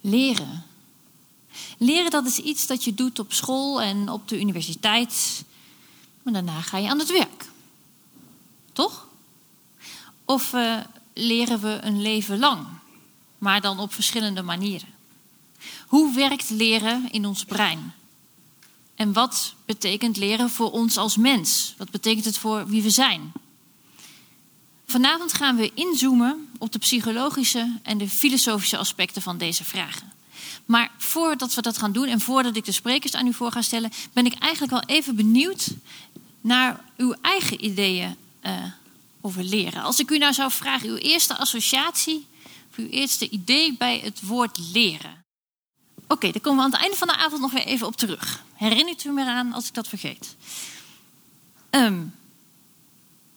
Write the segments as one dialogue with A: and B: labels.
A: Leren. Leren dat is iets dat je doet op school en op de universiteit. Maar daarna ga je aan het werk. Toch? Of uh, leren we een leven lang, maar dan op verschillende manieren? Hoe werkt leren in ons brein? En wat betekent leren voor ons als mens? Wat betekent het voor wie we zijn? Vanavond gaan we inzoomen op de psychologische en de filosofische aspecten van deze vragen. Maar voordat we dat gaan doen en voordat ik de sprekers aan u voor ga stellen, ben ik eigenlijk wel even benieuwd naar uw eigen ideeën uh, over leren. Als ik u nou zou vragen, uw eerste associatie, of uw eerste idee bij het woord leren. Oké, daar komen we aan het einde van de avond nog weer even op terug. Herinnert u me eraan als ik dat vergeet? Um,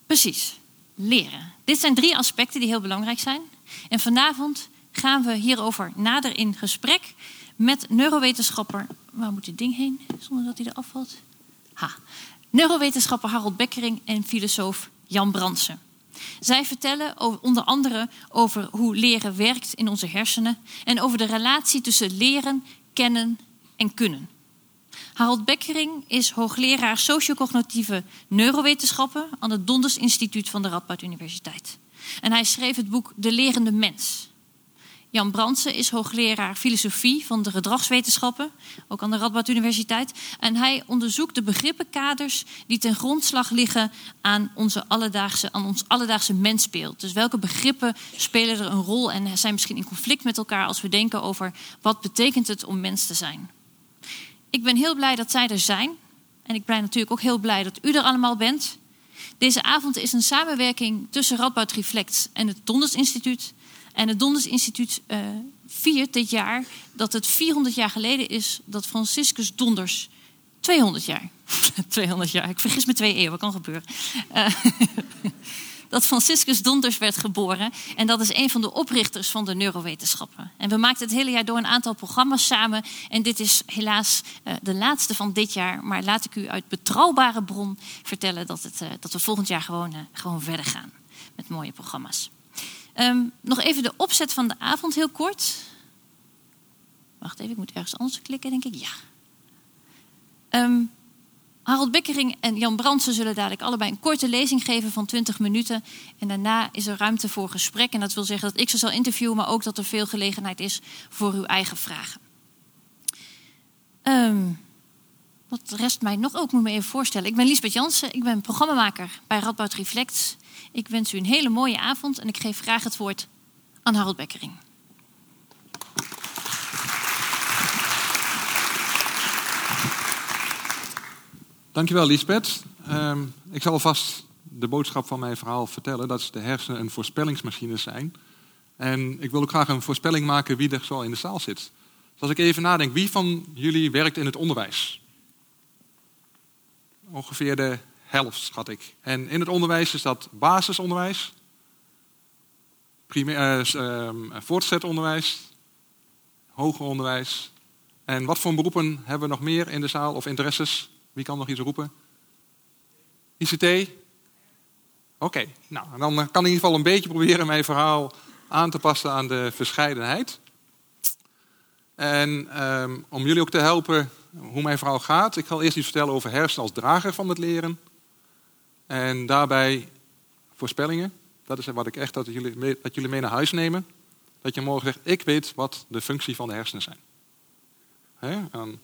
A: precies, leren. Dit zijn drie aspecten die heel belangrijk zijn. En vanavond gaan we hierover nader in gesprek met neurowetenschapper. Waar moet dit ding heen zonder dat hij er afvalt? Ha. Neurowetenschapper Harold Bekkering en filosoof Jan Bransen. Zij vertellen over, onder andere over hoe leren werkt in onze hersenen en over de relatie tussen leren, kennen en kunnen. Harold Bekkering is hoogleraar sociocognitieve neurowetenschappen aan het Donders Instituut van de Radboud Universiteit. En hij schreef het boek De Lerende Mens. Jan Brandsen is hoogleraar filosofie van de gedragswetenschappen, ook aan de Radboud Universiteit. En hij onderzoekt de begrippenkaders die ten grondslag liggen aan, onze alledaagse, aan ons alledaagse mensbeeld. Dus welke begrippen spelen er een rol en zijn misschien in conflict met elkaar als we denken over wat betekent het om mens te zijn. Ik ben heel blij dat zij er zijn. En ik ben natuurlijk ook heel blij dat u er allemaal bent. Deze avond is een samenwerking tussen Radboud Reflect en het Donders Instituut. En het Donders Instituut uh, viert dit jaar dat het 400 jaar geleden is dat Franciscus Donders 200 jaar. 200 jaar, ik vergis me twee eeuwen, kan gebeuren. Uh, dat Franciscus Donders werd geboren. En dat is een van de oprichters van de neurowetenschappen. En we maakten het hele jaar door een aantal programma's samen. En dit is helaas uh, de laatste van dit jaar. Maar laat ik u uit betrouwbare bron vertellen dat, het, uh, dat we volgend jaar gewoon, uh, gewoon verder gaan met mooie programma's. Um, nog even de opzet van de avond heel kort. Wacht even, ik moet ergens anders klikken, denk ik. Ja. Um, Harold Bekkering en Jan Brandsen zullen dadelijk allebei een korte lezing geven van 20 minuten. En daarna is er ruimte voor gesprek. En dat wil zeggen dat ik ze zal interviewen, maar ook dat er veel gelegenheid is voor uw eigen vragen. Um, wat rest mij nog ook, moet me even voorstellen. Ik ben Liesbeth Jansen, ik ben programmamaker bij Radboud Reflect. Ik wens u een hele mooie avond en ik geef graag het woord aan Harold Bekkering.
B: Dankjewel Lisbeth. Um, ik zal alvast de boodschap van mijn verhaal vertellen. Dat de hersenen een voorspellingsmachine zijn. En ik wil ook graag een voorspelling maken wie er zo in de zaal zit. Dus als ik even nadenk, wie van jullie werkt in het onderwijs? Ongeveer de helft, schat ik. En in het onderwijs is dat basisonderwijs, primair, uh, voortgezet onderwijs, hoger onderwijs. En wat voor beroepen hebben we nog meer in de zaal of interesses? Wie kan nog iets roepen? ICT? Oké, nou dan kan ik in ieder geval een beetje proberen mijn verhaal aan te passen aan de verscheidenheid. En um, om jullie ook te helpen hoe mijn verhaal gaat, ik zal eerst iets vertellen over hersenen als drager van het leren. En daarbij voorspellingen. Dat is wat ik echt dat jullie, mee, dat jullie mee naar huis nemen. Dat je morgen zegt, ik weet wat de functie van de hersenen zijn. He? Dan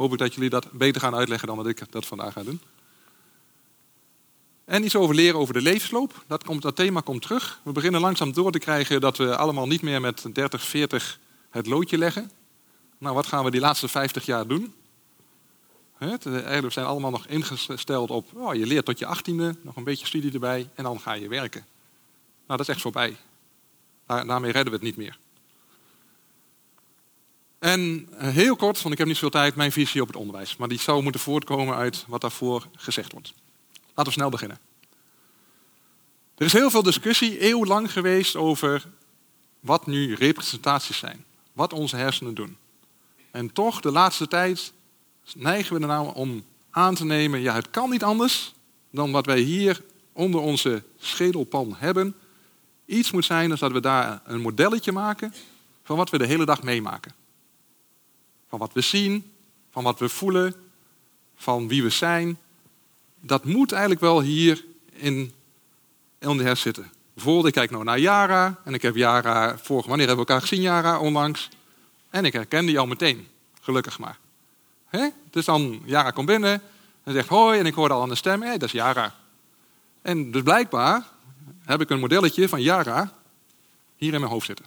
B: hoop ik dat jullie dat beter gaan uitleggen dan wat ik dat vandaag ga doen. En iets over leren over de levensloop. Dat, komt, dat thema komt terug. We beginnen langzaam door te krijgen dat we allemaal niet meer met 30, 40 het loodje leggen. Nou, wat gaan we die laatste 50 jaar doen? Het, eigenlijk zijn allemaal nog ingesteld op, oh, je leert tot je achttiende, nog een beetje studie erbij en dan ga je werken. Nou, dat is echt voorbij. Daar, daarmee redden we het niet meer. En eh, heel kort, want ik heb niet zoveel tijd, mijn visie op het onderwijs. Maar die zou moeten voortkomen uit wat daarvoor gezegd wordt. Laten we snel beginnen. Er is heel veel discussie, eeuwenlang geweest, over wat nu representaties zijn. Wat onze hersenen doen. En toch, de laatste tijd neigen we er nou om aan te nemen, ja, het kan niet anders dan wat wij hier onder onze schedelpan hebben. Iets moet zijn, dat we daar een modelletje maken van wat we de hele dag meemaken. Van wat we zien, van wat we voelen, van wie we zijn. Dat moet eigenlijk wel hier in, in de hers zitten. Bijvoorbeeld, ik kijk nou naar Yara en ik heb Yara vorige, wanneer hebben we elkaar gezien, Yara, onlangs? En ik herken die al meteen, gelukkig maar. Dus dan, Yara komt binnen en zegt hoi en ik hoorde al aan de stem, hé, dat is Yara. En dus blijkbaar heb ik een modelletje van Yara hier in mijn hoofd zitten.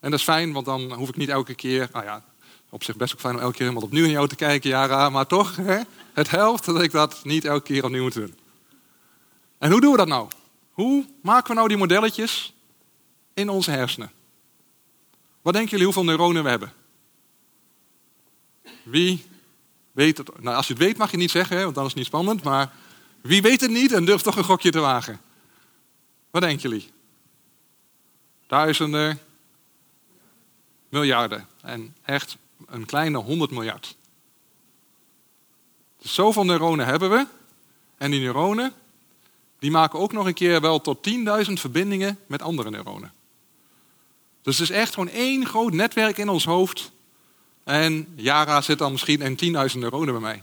B: En dat is fijn, want dan hoef ik niet elke keer, nou ja, op zich best ook fijn om elke keer helemaal opnieuw in jou te kijken, Yara, maar toch, hè, het helpt dat ik dat niet elke keer opnieuw moet doen. En hoe doen we dat nou? Hoe maken we nou die modelletjes in onze hersenen? Wat denken jullie hoeveel neuronen we hebben? Wie weet het? Nou, als je het weet mag je niet zeggen, want dan is het niet spannend. Maar wie weet het niet en durft toch een gokje te wagen? Wat denken jullie? Duizenden, miljarden. En echt een kleine 100 miljard. Dus zoveel neuronen hebben we. En die neuronen, die maken ook nog een keer wel tot 10.000 verbindingen met andere neuronen. Dus het is echt gewoon één groot netwerk in ons hoofd. En Yara zit dan misschien in 10.000 neuronen bij mij.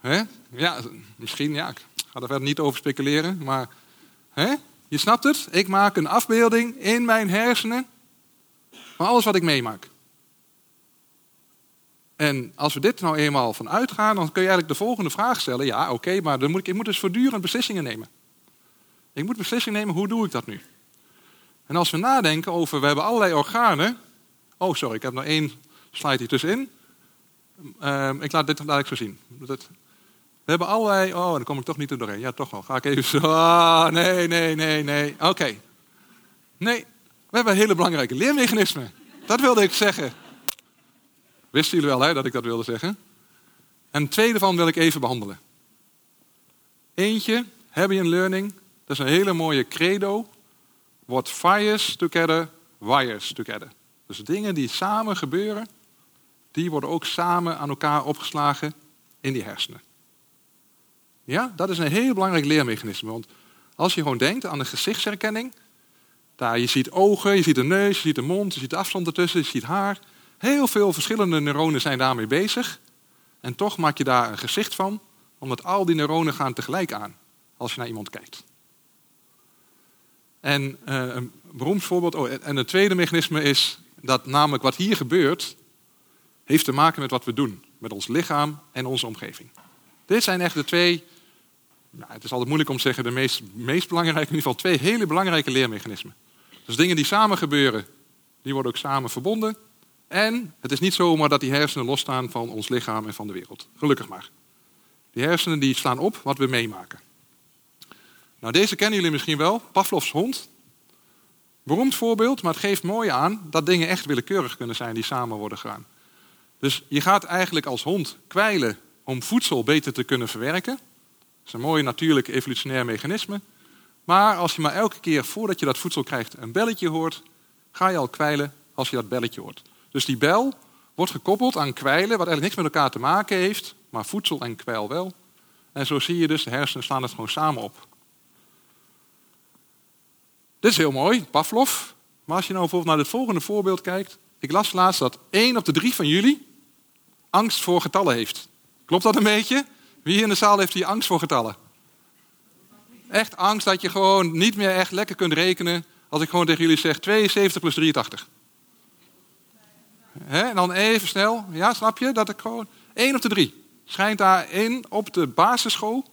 B: Hè? Ja, misschien, ja, ik ga er verder niet over speculeren. Maar hè? je snapt het, ik maak een afbeelding in mijn hersenen van alles wat ik meemaak. En als we dit nou eenmaal van uitgaan, dan kun je eigenlijk de volgende vraag stellen. Ja, oké, maar dan moet ik, ik moet dus voortdurend beslissingen nemen. Ik moet beslissingen nemen, hoe doe ik dat nu? En als we nadenken over, we hebben allerlei organen. Oh, sorry, ik heb nog één slide hier tussenin. Uh, ik laat dit laat zo zien. we hebben allerlei. Oh, dan kom ik toch niet er doorheen. Ja, toch wel. Ga ik even zo. Ah, nee, nee, nee, nee. Oké. Nee, we hebben hele belangrijke leermechanismen. Dat wilde ik zeggen. Wisten jullie wel hè, dat ik dat wilde zeggen? En tweede van wil ik even behandelen. Eentje, Happy Learning. Dat is een hele mooie credo. What fires together, wires together. Dus dingen die samen gebeuren, die worden ook samen aan elkaar opgeslagen in die hersenen. Ja, dat is een heel belangrijk leermechanisme. Want als je gewoon denkt aan de gezichtsherkenning, daar je ziet ogen, je ziet de neus, je ziet de mond, je ziet de afstand ertussen, je ziet haar. Heel veel verschillende neuronen zijn daarmee bezig. En toch maak je daar een gezicht van, omdat al die neuronen gaan tegelijk aan als je naar iemand kijkt. En uh, een beroemd voorbeeld, oh, en het tweede mechanisme is dat namelijk wat hier gebeurt, heeft te maken met wat we doen. Met ons lichaam en onze omgeving. Dit zijn echt de twee, nou, het is altijd moeilijk om te zeggen, de meest, meest belangrijke, in ieder geval twee hele belangrijke leermechanismen. Dus dingen die samen gebeuren, die worden ook samen verbonden. En het is niet zomaar dat die hersenen losstaan van ons lichaam en van de wereld. Gelukkig maar. Die hersenen die slaan op wat we meemaken. Nou, deze kennen jullie misschien wel. Pavlovs hond. Beroemd voorbeeld, maar het geeft mooi aan dat dingen echt willekeurig kunnen zijn die samen worden gedaan. Dus je gaat eigenlijk als hond kwijlen om voedsel beter te kunnen verwerken. Dat is een mooi natuurlijk evolutionair mechanisme. Maar als je maar elke keer voordat je dat voedsel krijgt een belletje hoort, ga je al kwijlen als je dat belletje hoort. Dus die bel wordt gekoppeld aan kwijlen, wat eigenlijk niks met elkaar te maken heeft, maar voedsel en kwijl wel. En zo zie je dus, de hersenen slaan het gewoon samen op. Dit is heel mooi, Pavlov. Maar als je nou bijvoorbeeld naar het volgende voorbeeld kijkt. Ik las laatst dat één op de drie van jullie angst voor getallen heeft. Klopt dat een beetje? Wie hier in de zaal heeft hier angst voor getallen? Echt angst dat je gewoon niet meer echt lekker kunt rekenen als ik gewoon tegen jullie zeg 72 plus 83. En dan even snel, ja snap je, dat ik gewoon één op de drie schijnt daarin op de basisschool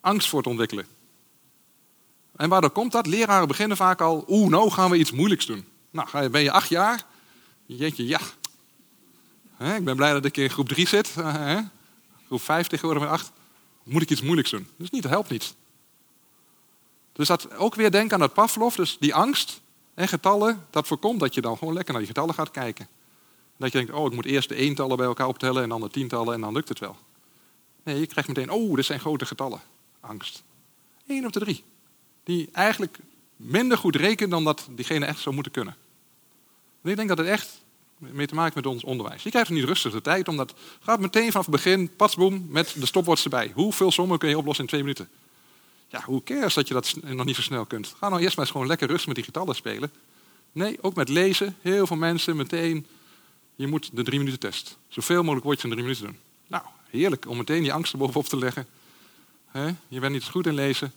B: angst voor te ontwikkelen. En waardoor komt dat? Leraren beginnen vaak al, oeh, nou gaan we iets moeilijks doen. Nou, ben je acht jaar? Jeetje, ja. ik ben blij dat ik in groep drie zit. Groep vijf tegenwoordig met acht. Moet ik iets moeilijks doen? Dus niet, dat helpt niet. Dus dat ook weer denken aan dat Pavlov, dus die angst en getallen, dat voorkomt dat je dan gewoon lekker naar die getallen gaat kijken. Dat je denkt, oh, ik moet eerst de eentallen bij elkaar optellen en dan de tientallen en dan lukt het wel. Nee, je krijgt meteen, oh, dit zijn grote getallen. Angst. Eén op de drie die eigenlijk minder goed rekenen dan dat diegene echt zou moeten kunnen. En ik denk dat het echt mee te maken met ons onderwijs. Je krijgt niet rustig de tijd, omdat gaat meteen vanaf het begin, patsboom, met de stopwatch erbij. Hoeveel sommen kun je oplossen in twee minuten? Ja, hoe cares dat je dat nog niet zo snel kunt? Ga nou eerst maar eens gewoon lekker rustig met die getallen spelen. Nee, ook met lezen. Heel veel mensen meteen je moet de drie minuten test. Zoveel mogelijk woordjes in drie minuten doen. Nou, heerlijk om meteen die angst erbovenop te leggen. je bent niet goed in lezen.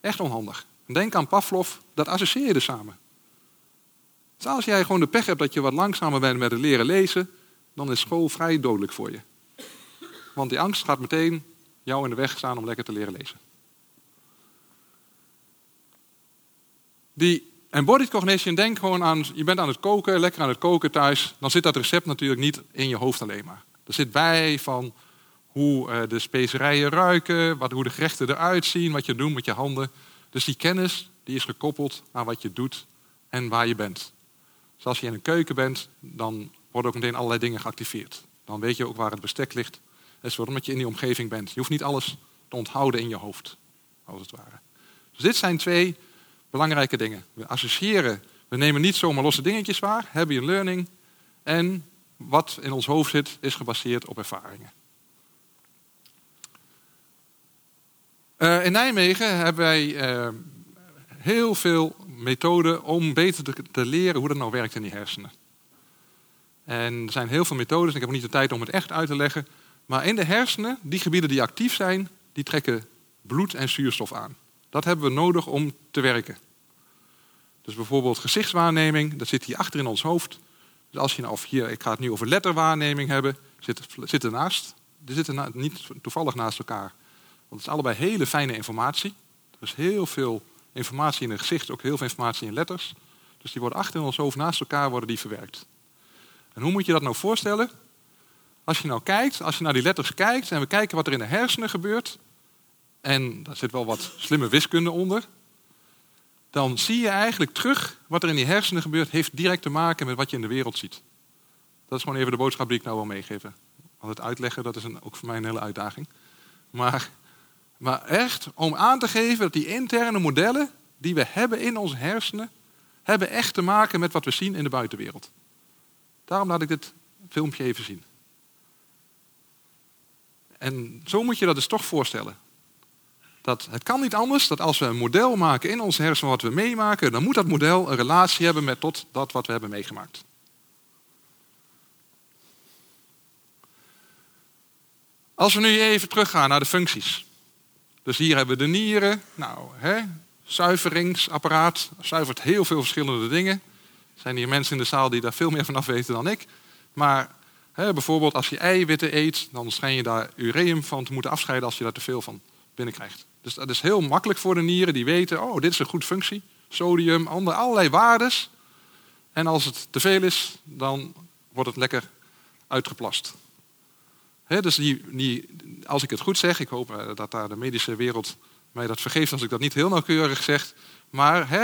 B: Echt onhandig. Denk aan Pavlov, dat associeer je er samen. Dus als jij gewoon de pech hebt dat je wat langzamer bent met het leren lezen, dan is school vrij dodelijk voor je. Want die angst gaat meteen jou in de weg staan om lekker te leren lezen. Die embodied cognition, denk gewoon aan, je bent aan het koken, lekker aan het koken thuis. Dan zit dat recept natuurlijk niet in je hoofd alleen maar. Er zit bij van hoe eh, de specerijen ruiken, wat, hoe de gerechten eruit zien, wat je doet met je handen. Dus die kennis die is gekoppeld aan wat je doet en waar je bent. Dus als je in een keuken bent, dan worden ook meteen allerlei dingen geactiveerd. Dan weet je ook waar het bestek ligt. Dat is omdat je in die omgeving bent. Je hoeft niet alles te onthouden in je hoofd, als het ware. Dus dit zijn twee belangrijke dingen. We associëren, we nemen niet zomaar losse dingetjes waar, hebben je learning. En wat in ons hoofd zit, is gebaseerd op ervaringen. Uh, in Nijmegen hebben wij uh, heel veel methoden om beter te, te, leren hoe dat nou werkt in die hersenen. En er zijn heel veel methodes, ik heb niet de tijd om het echt uit te leggen. Maar in de hersenen, die gebieden die actief zijn, die trekken bloed en zuurstof aan. Dat hebben we nodig om te werken. Dus bijvoorbeeld gezichtswaarneming, dat zit hier achter in ons hoofd. Dus als je nou, of hier, ik ga het nu over letterwaarneming hebben, zit, zit ernaast. Die zitten niet toevallig naast elkaar. Want het is allebei hele fijne informatie. Er is heel veel informatie in een gezicht, ook heel veel informatie in letters. Dus die worden achter in ons hoofd naast elkaar worden die verwerkt. En hoe moet je dat nou voorstellen? Als je nou kijkt, als je naar die letters kijkt en we kijken wat er in de hersenen gebeurt, en daar zit wel wat slimme wiskunde onder, dan zie je eigenlijk terug wat er in die hersenen gebeurt, heeft direct te maken met wat je in de wereld ziet. Dat is gewoon even de boodschap die ik nou wil meegeven. Want het uitleggen, dat is een, ook voor mij een hele uitdaging. Maar, maar echt om aan te geven dat die interne modellen die we hebben in onze hersenen, hebben echt te maken met wat we zien in de buitenwereld. Daarom laat ik dit filmpje even zien. En zo moet je dat dus toch voorstellen. Dat het kan niet anders dat als we een model maken in ons hersenen wat we meemaken, dan moet dat model een relatie hebben met tot dat wat we hebben meegemaakt. Als we nu even teruggaan naar de functies. Dus hier hebben we de nieren. Nou, hè, zuiveringsapparaat zuivert heel veel verschillende dingen. Er zijn hier mensen in de zaal die daar veel meer van af weten dan ik. Maar hè, bijvoorbeeld als je eiwitten eet, dan schijn je daar ureum van te moeten afscheiden als je daar te veel van binnenkrijgt. Dus dat is heel makkelijk voor de nieren. Die weten, oh, dit is een goed functie. Sodium, andere, allerlei waardes. En als het te veel is, dan wordt het lekker uitgeplast. dus die, als ik het goed zeg, ik hoop eh, dat daar de medische wereld mij dat vergeeft als ik dat niet heel nauwkeurig zeg. Maar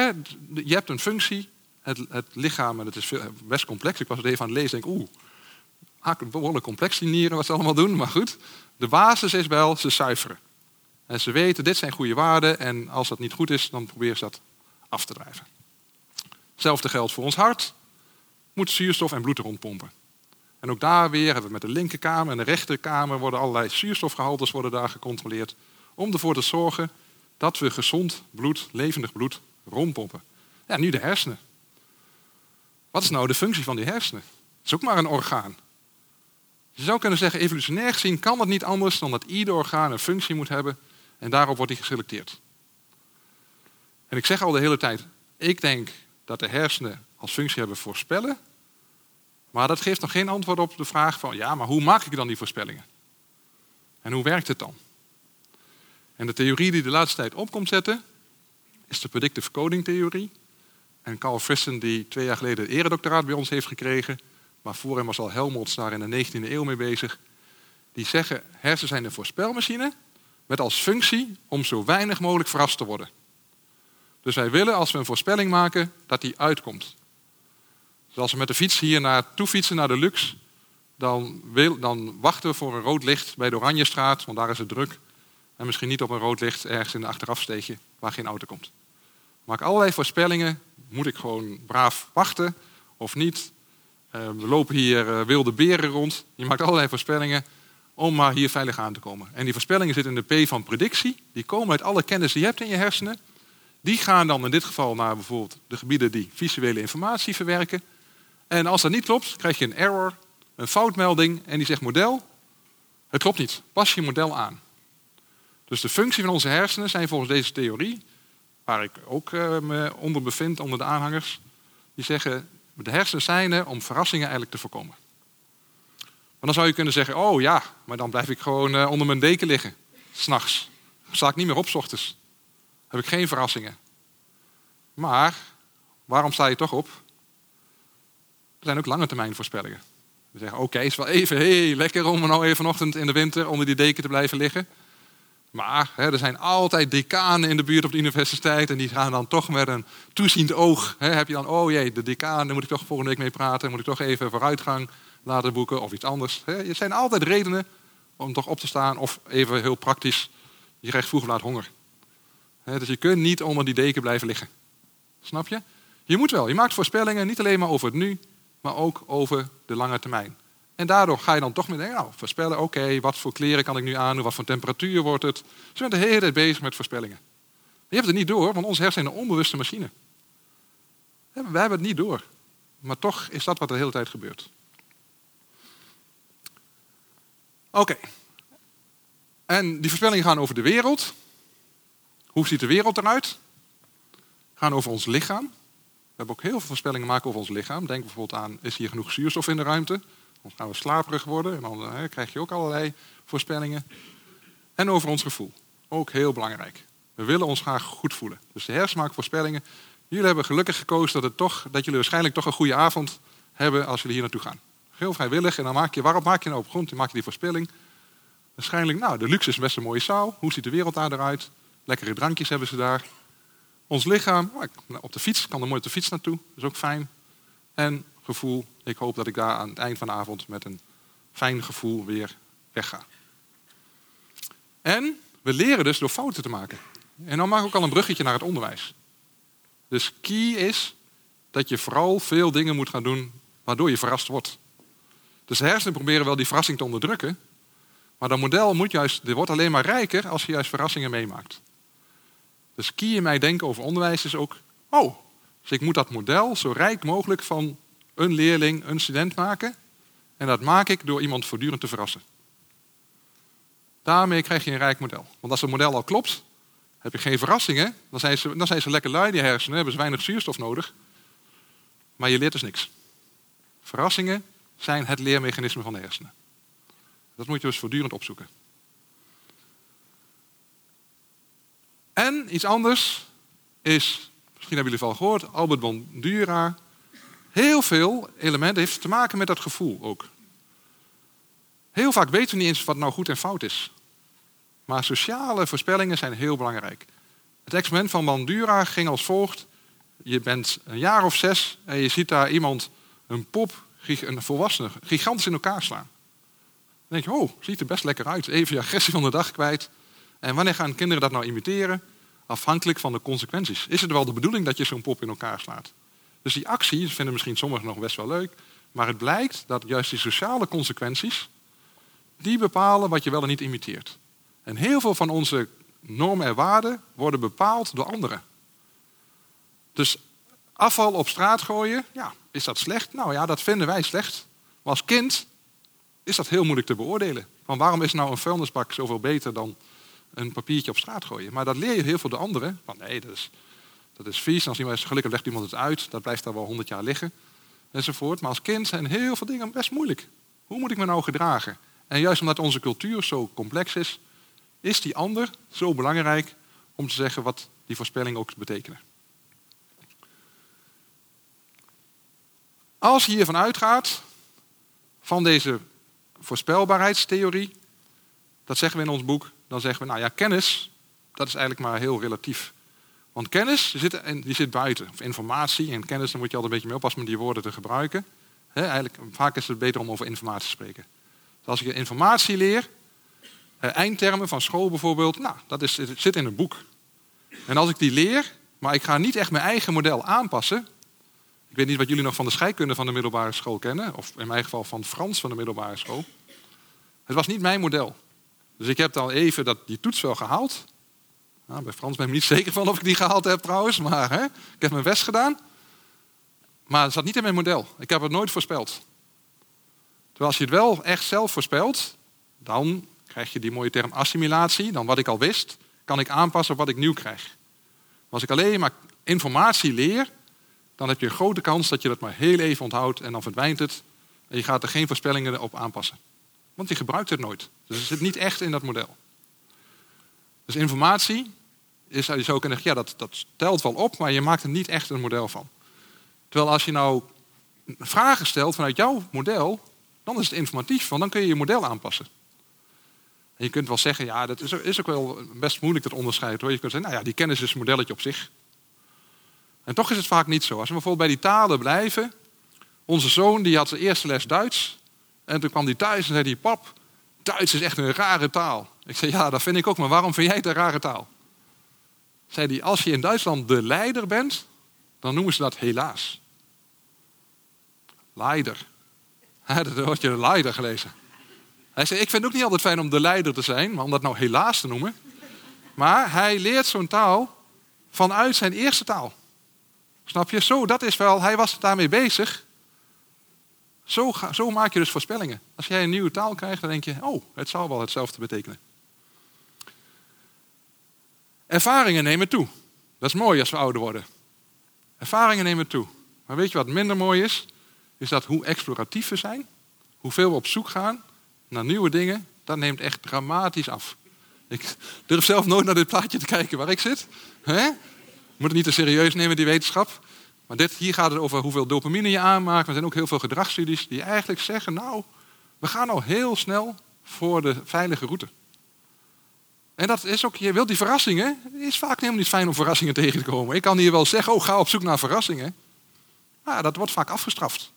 B: je hebt een functie, het, het lichaam, en het is best complex. Ik was het even aan het lezen en denk, oeh, behoorlijk complex die nieren wat ze allemaal doen. Maar goed, de basis is wel, ze zuiveren. En ze weten, dit zijn goede waarden en als dat niet goed is, dan proberen ze dat af te drijven. Hetzelfde geldt voor ons hart. Moet zuurstof en bloed rondpompen. En ook daar weer hebben we met de linkerkamer en de rechterkamer worden allerlei zuurstofgehaltes worden daar gecontroleerd. Om ervoor te zorgen dat we gezond bloed, levendig bloed, rondpompen. Ja, nu de hersenen. Wat is nou de functie van die hersenen? Het is ook maar een orgaan. Je zou kunnen zeggen, evolutionair gezien kan het niet anders dan dat ieder orgaan een functie moet hebben en daarop wordt hij geselecteerd. En ik zeg al de hele tijd, ik denk dat de hersenen als functie hebben voorspellen. Maar dat geeft nog geen antwoord op de vraag van, ja, maar hoe maak ik dan die voorspellingen? En hoe werkt het dan? En de theorie die de laatste tijd op komt zetten, is de predictive coding theorie. En Carl Friston, die twee jaar geleden het eredoctoraat bij ons heeft gekregen, maar voor hem was al Helmholtz daar in de 19e eeuw mee bezig, die zeggen, hersenen zijn een voorspelmachine met als functie om zo weinig mogelijk verrast te worden. Dus wij willen, als we een voorspelling maken, dat die uitkomt. Dus als we met de fiets hier naartoe fietsen naar de Lux, dan, wil, dan wachten we voor een rood licht bij de Oranjestraat, want daar is het druk. En misschien niet op een rood licht ergens in de achterafsteegje waar geen auto komt. Maak allerlei voorspellingen. Moet ik gewoon braaf wachten of niet? Uh, we lopen hier uh, wilde beren rond. Je maakt allerlei voorspellingen om maar hier veilig aan te komen. En die voorspellingen zitten in de P van predictie. Die komen uit alle kennis die je hebt in je hersenen. Die gaan dan in dit geval naar bijvoorbeeld de gebieden die visuele informatie verwerken. En als dat niet klopt, krijg je een error, een foutmelding en die zegt model, het klopt niet, pas je model aan. Dus de functie van onze hersenen zijn volgens deze theorie, waar ik ook uh, me onder bevind, onder de aanhangers, die zeggen, de hersenen zijn er om verrassingen eigenlijk te voorkomen. Dan zou je kunnen zeggen, oh ja, maar dan blijf ik gewoon uh, onder mijn deken liggen, s'nachts. Dan sta ik niet meer op s ochtends. heb ik geen verrassingen. Maar, waarom sta je toch op? Er zijn ook lange termijn voorspellingen. We zeggen, oké, is wel even heel lekker om nou even vanochtend in de winter onder die deken te blijven liggen. Maar hè, er zijn altijd decanen in de buurt op de universiteit en die gaan dan toch met een toeziend oog. Hè, heb je dan, oh jee, de decaan, moet ik toch volgende week mee praten, moet ik toch even vooruitgang boeken of iets anders. Er zijn altijd redenen om toch op te staan of even heel praktisch, je krijgt vroeg laat honger. Dus je kunt niet onder die deken blijven liggen. Snap je? Je moet wel, je maakt voorspellingen niet alleen maar over het nu, maar ook over de lange termijn. En daardoor ga je dan toch met nou, voorspellen, oké, wat voor kleren kan ik nu aan, wat voor temperatuur wordt het. Ze zijn de hele tijd bezig met voorspellingen. Je hebt het niet door, want onze hersenen zijn een onbewuste machine. We hebben het niet door. Maar toch is dat wat de hele tijd gebeurt. Oké. En die voorspellingen gaan over de wereld. Hoe ziet de wereld eruit? Gaan over ons lichaam. We hebben ook heel veel voorspellingen maken over ons lichaam. Denk bijvoorbeeld aan, is hier genoeg zuurstof in de ruimte? Dan gaan we slaperig worden en dan hè, krijg je ook allerlei voorspellingen. En over ons gevoel. Ook heel belangrijk. We willen ons graag goed voelen. Dus de hersenen maken voorspellingen. Jullie hebben gelukkig gekozen dat, het toch, dat jullie waarschijnlijk toch een goede avond hebben als jullie hier naartoe gaan. Heel vrijwillig. En dan maak je, waarop maak je nou op grond? Dan maak je die voorspelling. Waarschijnlijk, nou, de luxe is best een mooie zaal. Hoe ziet de wereld daar eruit? Lekkere drankjes hebben ze daar. Ons lichaam, nou, op de fiets, kan er mooi op de fiets naartoe. Dat is ook fijn. En gevoel, ik hoop dat ik daar aan het eind van de avond met een fijn gevoel weer wegga. En we leren dus door fouten te maken. En dan maak ik ook al een bruggetje naar het onderwijs. Dus key is dat je vooral veel dingen moet gaan doen waardoor je verrast wordt. Dus de hersenen proberen wel die verrassing te onderdrukken. Maar dat model moet juist, dit wordt alleen maar rijker als je juist verrassingen meemaakt. Dus key in mij denken over onderwijs is ook, oh, dus ik moet dat model zo rijk mogelijk van een leerling, een student maken. En dat maak ik door iemand voortdurend te verrassen. Daarmee krijg je een rijk model. Want als het model al klopt, heb je geen verrassingen. Dan zijn ze, dan zijn ze lekker lui, die hersenen, hebben ze weinig zuurstof nodig. Maar je leert dus niks. Verrassingen zijn het leermechanisme van de hersenen. Dat moet je dus voortdurend opzoeken. En iets anders is, misschien hebben jullie het al gehoord, Albert Bandura. Heel veel elementen heeft te maken met dat gevoel ook. Heel vaak weten we niet eens wat nou goed en fout is. Maar sociale voorspellingen zijn heel belangrijk. Het experiment van Bandura ging als volgt. Je bent een jaar of zes en je ziet daar iemand, een pop, een volwassene, gigantisch in elkaar slaan. Dan denk je, oh, ziet er best lekker uit. Even je agressie van de dag kwijt. En wanneer gaan kinderen dat nou imiteren? Afhankelijk van de consequenties. Is het wel de bedoeling dat je zo'n pop in elkaar slaat? Dus die actie vinden misschien sommigen nog best wel leuk. Maar het blijkt dat juist die sociale consequenties, die bepalen wat je wel en niet imiteert. En heel veel van onze normen en waarden worden bepaald door anderen. Dus afval op straat gooien, ja, is dat slecht? Nou ja, dat vinden wij slecht. Maar als kind is dat heel moeilijk te beoordelen. Van waarom is nou een vuilnisbak zoveel beter dan een papiertje op straat gooien? Maar dat leer je heel veel de anderen. Van nee, dat is, dat is vies. Als iemand is gelukkig legt iemand het uit. Dat blijft daar wel honderd jaar liggen. Enzovoort. Maar als kind zijn heel veel dingen best moeilijk. Hoe moet ik me nou gedragen? En juist omdat onze cultuur zo complex is, is die ander zo belangrijk om te zeggen wat die voorspelling ook betekenen. Als je hiervan uitgaat, van deze voorspelbaarheidstheorie, dat zeggen we in ons boek, dan zeggen we, nou ja, kennis, dat is eigenlijk maar heel relatief. Want kennis die zit, zit buiten. Of informatie en kennis, daar moet je altijd een beetje mee oppassen met die woorden te gebruiken. eigenlijk, vaak is het beter om over informatie te spreken. Dus als ik informatie leer, eh, eindtermen van school bijvoorbeeld, nou, dat is, zit in een boek. En als ik die leer, maar ik ga niet echt mijn eigen model aanpassen. Ik weet niet wat jullie nog van de scheikunde van de middelbare school kennen, of in mijn geval van Frans van de middelbare school. Het was niet mijn model. Dus ik heb dan even dat, die toets wel gehaald. Nou, bij Frans ben ik niet zeker van of ik die gehaald heb trouwens, maar hè, ik heb mijn best gedaan. Maar het zat niet in mijn model. Ik heb het nooit voorspeld. Terwijl als je het wel echt zelf voorspelt, dan krijg je die mooie term assimilatie. Dan wat ik al wist, kan ik aanpassen op wat ik nieuw krijg. Als ik alleen maar informatie leer, dan heb je een grote kans dat je dat maar heel even onthoudt en dan verdwijnt het. En je gaat er geen voorspellingen op aanpassen. Want je gebruikt het nooit. Dus het zit niet echt in dat model. Dus informatie is, je zou kunnen ja, dat, dat telt wel op, maar je maakt er niet echt een model van. Terwijl als je nou vragen stelt vanuit jouw model, dan is het informatief, want dan kun je je model aanpassen. En je kunt wel zeggen, ja, dat is, is ook wel best moeilijk dat onderscheid. Hoor. Je kunt zeggen, nou ja, die kennis is een modelletje op zich. En toch is het vaak niet zo. Als we bijvoorbeeld bij die talen blijven. Onze zoon die had zijn eerste les Duits. En toen kwam hij thuis en zei hij, pap, Duits is echt een rare taal. Ik zei, ja, dat vind ik ook, maar waarom vind jij het een rare taal? Zei hij, als je in Duitsland de leider bent, dan noemen ze dat helaas. Leider. Dat wordt je de leider gelezen. Hij zei, ik vind het ook niet altijd fijn om de leider te zijn, maar om dat nou helaas te noemen. Maar hij leert zo'n taal vanuit zijn eerste taal. Snap je? Zo, dat is wel, hij was daarmee bezig. Zo, zo maak je dus voorspellingen. Als jij een nieuwe taal krijgt, dan denk je, oh, het zal wel hetzelfde betekenen. Ervaringen nemen toe. Dat is mooi als we ouder worden. Ervaringen nemen toe. Maar weet je wat minder mooi is? Is dat hoe exploratief we zijn, hoeveel we op zoek gaan naar nieuwe dingen, dat neemt echt dramatisch af. Ik durf zelf nooit naar dit plaatje te kijken waar ik zit. He? Moet het niet te serieus nemen, die wetenschap. Maar dit, hier gaat het over hoeveel dopamine je aanmaakt. Er zijn ook heel veel gedragsstudies die eigenlijk zeggen, nou, we gaan al heel snel voor de veilige route. En dat is ook, je wilt die verrassingen. Het is vaak helemaal niet fijn om verrassingen tegen te komen. Ik kan hier wel zeggen, oh, ga op zoek naar verrassingen. Maar dat wordt vaak afgestraft.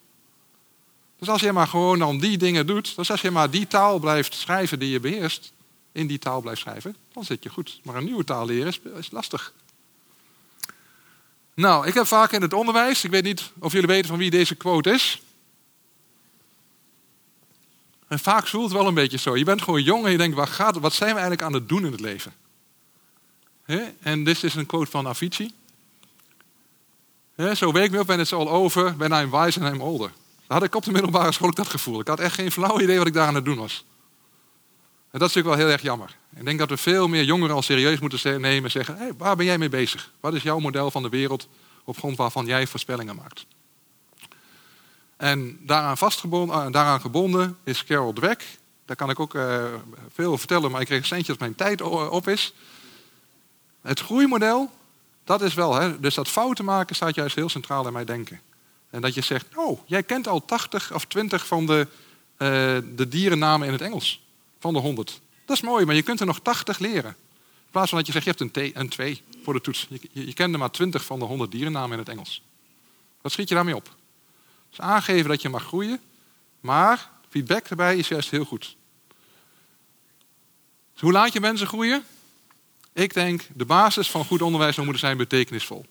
B: Dus als je maar gewoon dan die dingen doet, dus als je maar die taal blijft schrijven die je beheerst, in die taal blijft schrijven, dan zit je goed. Maar een nieuwe taal leren is, is lastig. Nou, ik heb vaak in het onderwijs, ik weet niet of jullie weten van wie deze quote is. En vaak voelt het wel een beetje zo. Je bent gewoon jong en je denkt, wat, gaat, wat zijn we eigenlijk aan het doen in het leven? En dit is een quote van Avicii. Zo week me op when it's all over, when I'm wise and I'm older. Daar had ik op de middelbare school ook dat gevoel. Ik had echt geen flauw idee wat ik daar aan het doen was. En dat is natuurlijk wel heel erg jammer. Ik denk dat we veel meer jongeren al serieus moeten nemen en zeggen: hey, waar ben jij mee bezig? Wat is jouw model van de wereld op grond waarvan jij voorspellingen maakt? En daaraan, vastgebonden, uh, daaraan gebonden is Carol Dweck. Daar kan ik ook uh, veel vertellen, maar ik kreeg een centje dat mijn tijd op is. Het groeimodel, dat is wel, hè, dus dat fouten maken staat juist heel centraal in mijn denken. En dat je zegt, oh, jij kent al 80 of 20 van de, uh, de dierennamen in het Engels. Van de 100. Dat is mooi, maar je kunt er nog 80 leren. In plaats van dat je zegt, je hebt een, T, een 2 voor de toets. Je, je, je kende maar 20 van de 100 dierennamen in het Engels. Wat schiet je daarmee op? Dus aangeven dat je mag groeien, maar feedback erbij is juist heel goed. Dus hoe laat je mensen groeien? Ik denk, de basis van goed onderwijs zou moeten zijn betekenisvol.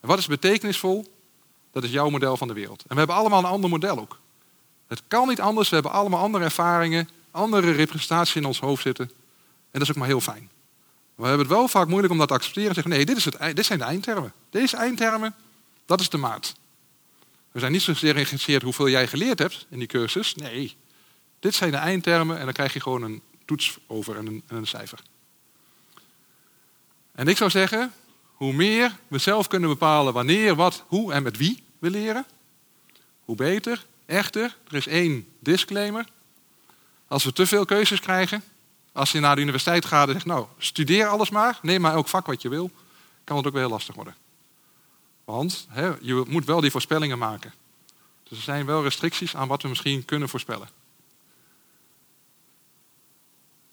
B: En wat is betekenisvol? Dat is jouw model van de wereld. En we hebben allemaal een ander model ook. Het kan niet anders, we hebben allemaal andere ervaringen, andere representatie in ons hoofd zitten. En dat is ook maar heel fijn. We hebben het wel vaak moeilijk om dat te accepteren en zeggen, nee, dit, is het, dit zijn de eindtermen. Deze eindtermen, dat is de maat. We zijn niet zozeer geïnteresseerd hoeveel jij geleerd hebt in die cursus. Nee, dit zijn de eindtermen en dan krijg je gewoon een toets over en een, en een cijfer. En ik zou zeggen, hoe meer we zelf kunnen bepalen wanneer, wat, hoe en met wie we leren, hoe beter. Echter, er is één disclaimer. Als we te veel keuzes krijgen, als je naar de universiteit gaat en zegt, nou, studeer alles maar, neem maar elk vak wat je wil, kan het ook wel heel lastig worden. Want je moet wel die voorspellingen maken. Dus er zijn wel restricties aan wat we misschien kunnen voorspellen.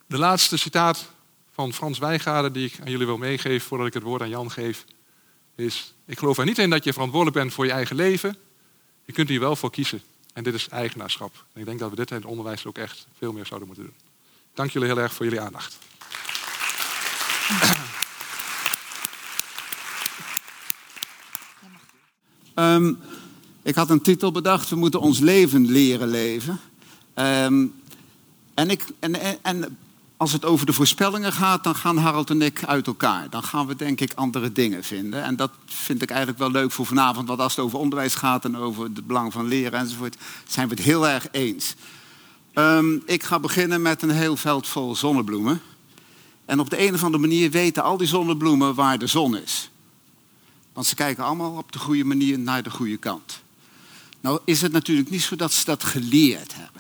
B: De laatste citaat van Frans Wijgaarden die ik aan jullie wil meegeven voordat ik het woord aan Jan geef, is: Ik geloof er niet in dat je verantwoordelijk bent voor je eigen leven. Je kunt hier wel voor kiezen. En dit is eigenaarschap. En ik denk dat we dit in het onderwijs ook echt veel meer zouden moeten doen. Dank jullie heel erg voor jullie aandacht.
C: Um, ik had een titel bedacht, we moeten ons leven leren leven. Um, en, ik, en, en als het over de voorspellingen gaat, dan gaan Harold en ik uit elkaar. Dan gaan we denk ik andere dingen vinden. En dat vind ik eigenlijk wel leuk voor vanavond. Want als het over onderwijs gaat en over het belang van leren enzovoort, zijn we het heel erg eens. Ehm, ik ga beginnen met een heel veld vol zonnebloemen. En op de een of andere manier weten al die zonnebloemen waar de zon is. Want ze kijken allemaal op de goede manier naar de goede kant. Nou is het natuurlijk niet zo dat ze dat geleerd hebben.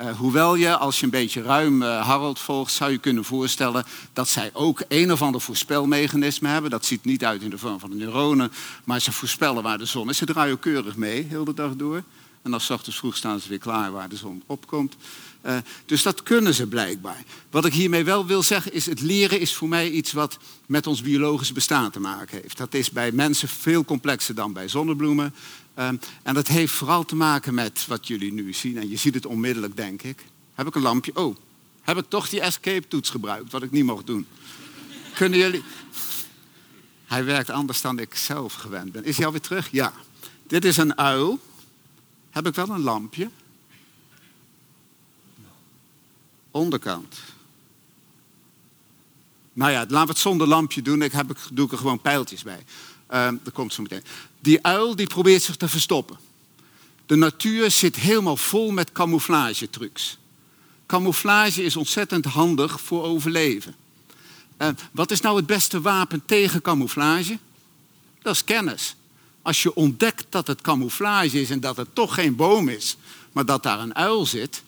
C: Uh, hoewel je, als je een beetje ruim uh, Harold volgt, zou je kunnen voorstellen dat zij ook een of ander voorspelmechanisme hebben. Dat ziet niet uit in de vorm van de neuronen, maar ze voorspellen waar de zon is. Ze draaien keurig mee, heel de dag door. En dan s ochtends vroeg staan ze weer klaar waar de zon opkomt. Uh, dus dat kunnen ze blijkbaar. Wat ik hiermee wel wil zeggen is, het leren is voor mij iets wat met ons biologische bestaan te maken heeft. Dat is bij mensen veel complexer dan bij zonnebloemen. Um, en dat heeft vooral te maken met wat jullie nu zien. En je ziet het onmiddellijk, denk ik. Heb ik een lampje? Oh, heb ik toch die escape-toets gebruikt, wat ik niet mocht doen? Kunnen jullie... Hij werkt anders dan ik zelf gewend ben. Is hij alweer terug? Ja. Dit is een uil. Heb ik wel een lampje? Onderkant. Nou ja, laten we het zonder lampje doen. Ik heb, doe ik er gewoon pijltjes bij. Uh, dat komt zo meteen. Die uil die probeert zich te verstoppen. De natuur zit helemaal vol met camouflagetrucs. Camouflage is ontzettend handig voor overleven. Uh, wat is nou het beste wapen tegen camouflage? Dat is kennis. Als je ontdekt dat het camouflage is en dat het toch geen boom is, maar dat daar een uil zit,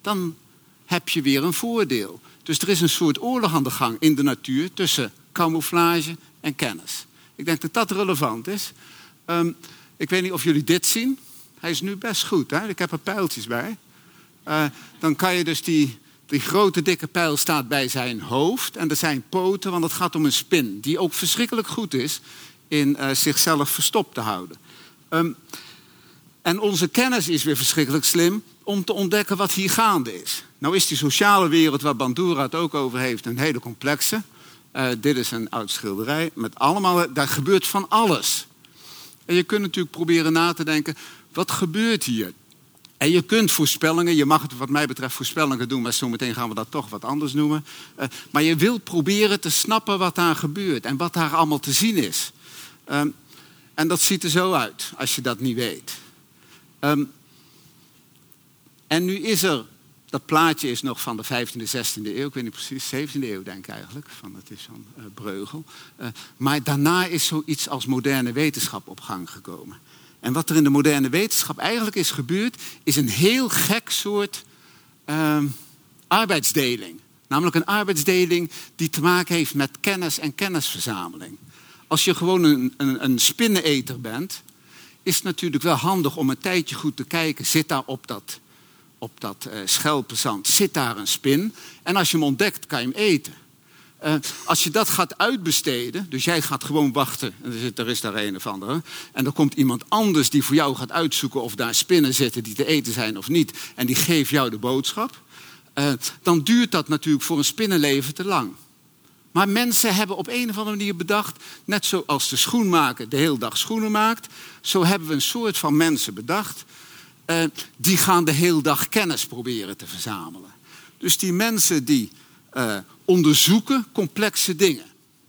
C: dan heb je weer een voordeel. Dus er is een soort oorlog aan de gang in de natuur tussen camouflage en kennis. Ik denk dat dat relevant is. Um, ik weet niet of jullie dit zien. Hij is nu best goed. Hè? Ik heb er pijltjes bij. Uh, dan kan je dus die, die grote dikke pijl staat bij zijn hoofd en er zijn poten, want het gaat om een spin die ook verschrikkelijk goed is in uh, zichzelf verstopt te houden. Um, en onze kennis is weer verschrikkelijk slim om te ontdekken wat hier gaande is. Nou is die sociale wereld waar Bandura het ook over heeft een hele complexe. Uh, dit is een oud schilderij met allemaal, daar gebeurt van alles. En je kunt natuurlijk proberen na te denken, wat gebeurt hier? En je kunt voorspellingen, je mag het wat mij betreft voorspellingen doen, maar zometeen gaan we dat toch wat anders noemen. Uh, maar je wilt proberen te snappen wat daar gebeurt en wat daar allemaal te zien is. Um, en dat ziet er zo uit, als je dat niet weet. Um, en nu is er dat plaatje is nog van de 15e, 16e eeuw, ik weet niet precies, 17e eeuw denk ik eigenlijk, van, het is van uh, Breugel. Uh, maar daarna is zoiets als moderne wetenschap op gang gekomen. En wat er in de moderne wetenschap eigenlijk is gebeurd, is een heel gek soort uh, arbeidsdeling. Namelijk een arbeidsdeling die te maken heeft met kennis en kennisverzameling. Als je gewoon een, een, een spinneneter bent, is het natuurlijk wel handig om een tijdje goed te kijken, zit daar op dat op dat uh, schelpenzand zit daar een spin. En als je hem ontdekt, kan je hem eten. Uh, als je dat gaat uitbesteden, dus jij gaat gewoon wachten, en er, zit, er is daar een of andere, en er komt iemand anders die voor jou gaat uitzoeken of daar spinnen zitten die te eten zijn of niet, en die geeft jou de boodschap, uh, dan duurt dat natuurlijk voor een spinnenleven te lang. Maar mensen hebben op een of andere manier bedacht, net zoals de schoenmaker de hele dag schoenen maakt, zo hebben we een soort van mensen bedacht uh, die gaan de hele dag kennis proberen te verzamelen. Dus die mensen die uh, onderzoeken complexe dingen.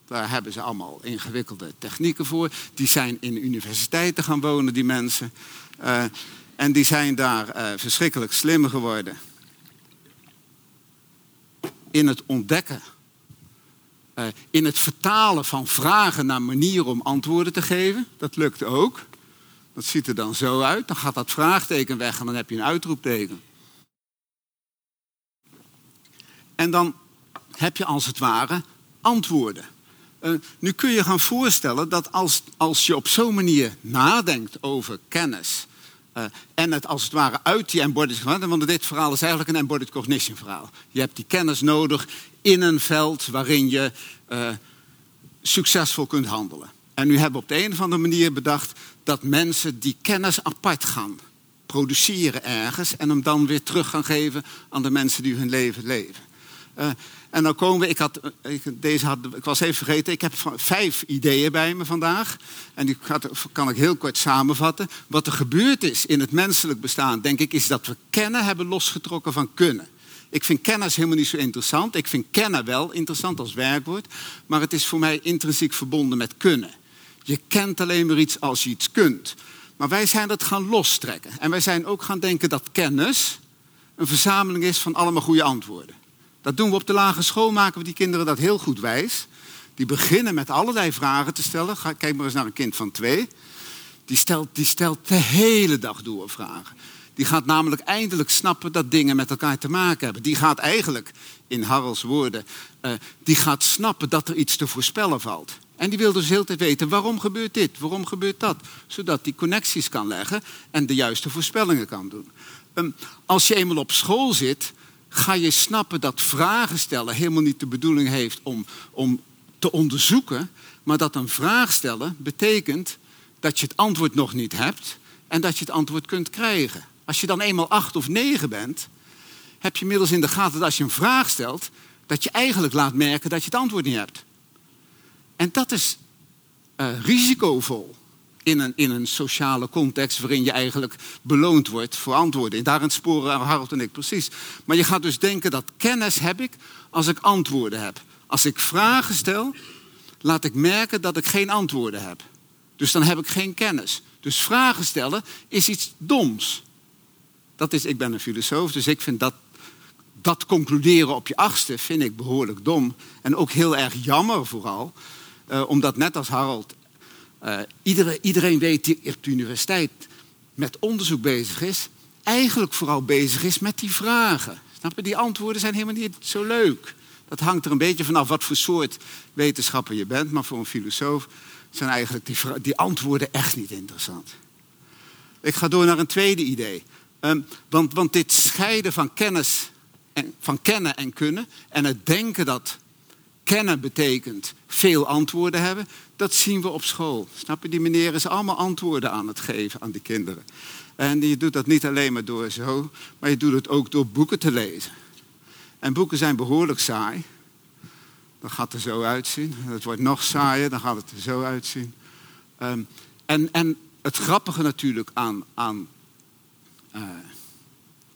C: Daar hebben ze allemaal ingewikkelde technieken voor. Die zijn in universiteiten gaan wonen, die mensen. Uh, en die zijn daar verschrikkelijk slim geworden. In het ontdekken. in het vertalen van vragen naar manieren om antwoorden te geven. Dat lukt ook. Dat ziet er dan zo uit. Dan gaat dat vraagteken weg en dan heb je een uitroepteken. En dan heb je als het ware antwoorden. Uh, nu kun je gaan voorstellen dat als, als je op zo'n manier nadenkt over kennis. Uh, en het als het ware uit die embodied want dit verhaal is eigenlijk een embodied cognition verhaal. Je hebt die kennis nodig in een veld waarin je uh, succesvol kunt handelen. En nu hebben we op de een of andere manier bedacht dat mensen die kennis apart gaan produceren ergens en hem dan weer terug gaan geven aan de mensen die hun leven leven. Uh, en dan komen we, ik, had, ik, deze had, ik was even vergeten, ik heb vijf ideeën bij me vandaag. En die kan ik heel kort samenvatten. Wat er gebeurd is in het menselijk bestaan, denk ik, is dat we kennen hebben losgetrokken van kunnen. Ik vind kennis helemaal niet zo interessant. Ik vind kennen wel interessant als werkwoord. Maar het is voor mij intrinsiek verbonden met kunnen. Je kent alleen maar iets als je iets kunt. Maar wij zijn dat gaan lostrekken. En wij zijn ook gaan denken dat kennis een verzameling is van allemaal goede antwoorden. Dat doen we op de lagere school, maken we die kinderen dat heel goed wijs. Die beginnen met allerlei vragen te stellen. Kijk maar eens naar een kind van twee. Die stelt, die stelt de hele dag door vragen. Die gaat namelijk eindelijk snappen dat dingen met elkaar te maken hebben. Die gaat eigenlijk, in Harrels woorden, uh, die gaat snappen dat er iets te voorspellen valt. En die wil dus heel tijd weten, waarom gebeurt dit, waarom gebeurt dat? Zodat die connecties kan leggen en de juiste voorspellingen kan doen. Um, als je eenmaal op school zit, ga je snappen dat vragen stellen helemaal niet de bedoeling heeft om, om te onderzoeken, maar dat een vraag stellen betekent dat je het antwoord nog niet hebt en dat je het antwoord kunt krijgen. Als je dan eenmaal acht of negen bent, heb je inmiddels in de gaten dat als je een vraag stelt, dat je eigenlijk laat merken dat je het antwoord niet hebt. En dat is uh, risicovol in een, in een sociale context waarin je eigenlijk beloond wordt voor antwoorden. En daarin sporen Harold en ik precies. Maar je gaat dus denken dat kennis heb ik als ik antwoorden heb. Als ik vragen stel, laat ik merken dat ik geen antwoorden heb. Dus dan heb ik geen kennis. Dus vragen stellen is iets doms. Dat is, ik ben een filosoof, dus ik vind dat, dat concluderen op je achtste vind ik behoorlijk dom. En ook heel erg jammer vooral. Uh, omdat net als Harold, uh, iedereen, weet die op de universiteit met onderzoek bezig is, eigenlijk vooral bezig is met die vragen. Snap je? Die antwoorden zijn helemaal niet zo leuk. Dat hangt er een beetje vanaf wat voor soort wetenschapper je bent, maar voor een filosoof zijn eigenlijk die, die antwoorden echt niet interessant. Ik ga door naar een tweede idee. Um, want, want dit scheiden van kennis en, van kennen en kunnen en het denken dat kennen betekent veel antwoorden hebben, dat zien we op school. Snap je? Die meneer is allemaal antwoorden aan het geven aan die kinderen. En je doet dat niet alleen maar door zo, maar je doet het ook door boeken te lezen. En boeken zijn behoorlijk saai. Dan gaat er zo uitzien. Het wordt nog saaier, dan gaat het er zo uitzien. Um, en, en het grappige natuurlijk aan, aan uh,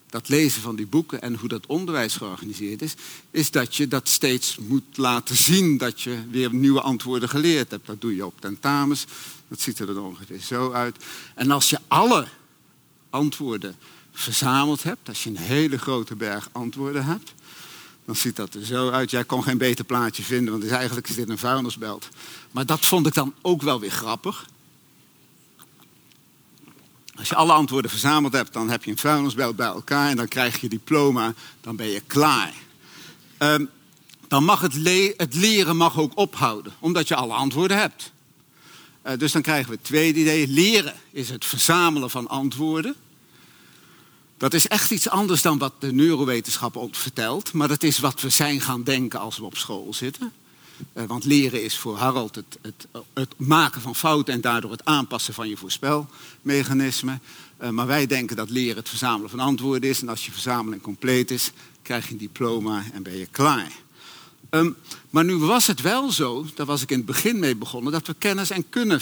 C: dat lezen van die boeken en hoe dat onderwijs georganiseerd is, is dat je dat steeds moet laten zien dat je weer nieuwe antwoorden geleerd hebt. Dat doe je op tentamens, dat ziet er dan ongeveer zo uit. En als je alle antwoorden verzameld hebt, als je een hele grote berg antwoorden hebt, dan ziet dat er zo uit. Jij kon geen beter plaatje vinden, want eigenlijk is dit een vuilnisbelt. Maar dat vond ik dan ook wel weer grappig. Als je alle antwoorden verzameld hebt, dan heb je een vuilnisbelt bij elkaar en dan krijg je diploma, dan ben je klaar. Um, dan mag het, het, leren mag ook ophouden, omdat je alle antwoorden hebt. Uh, dus dan krijgen we het tweede idee. Leren is het verzamelen van antwoorden. Dat is echt iets anders dan wat de neurowetenschap ons vertelt, maar dat is wat we zijn gaan denken als we op school zitten. Uh, want leren is voor Harold het, het, het, maken van fouten en daardoor het aanpassen van je voorspelmechanisme. Uh, maar wij denken dat leren het verzamelen van antwoorden is. En als je verzameling compleet is, krijg je een diploma en ben je klaar. Um, maar nu was het wel zo, daar was ik in het begin mee begonnen, dat we kennis en kunnen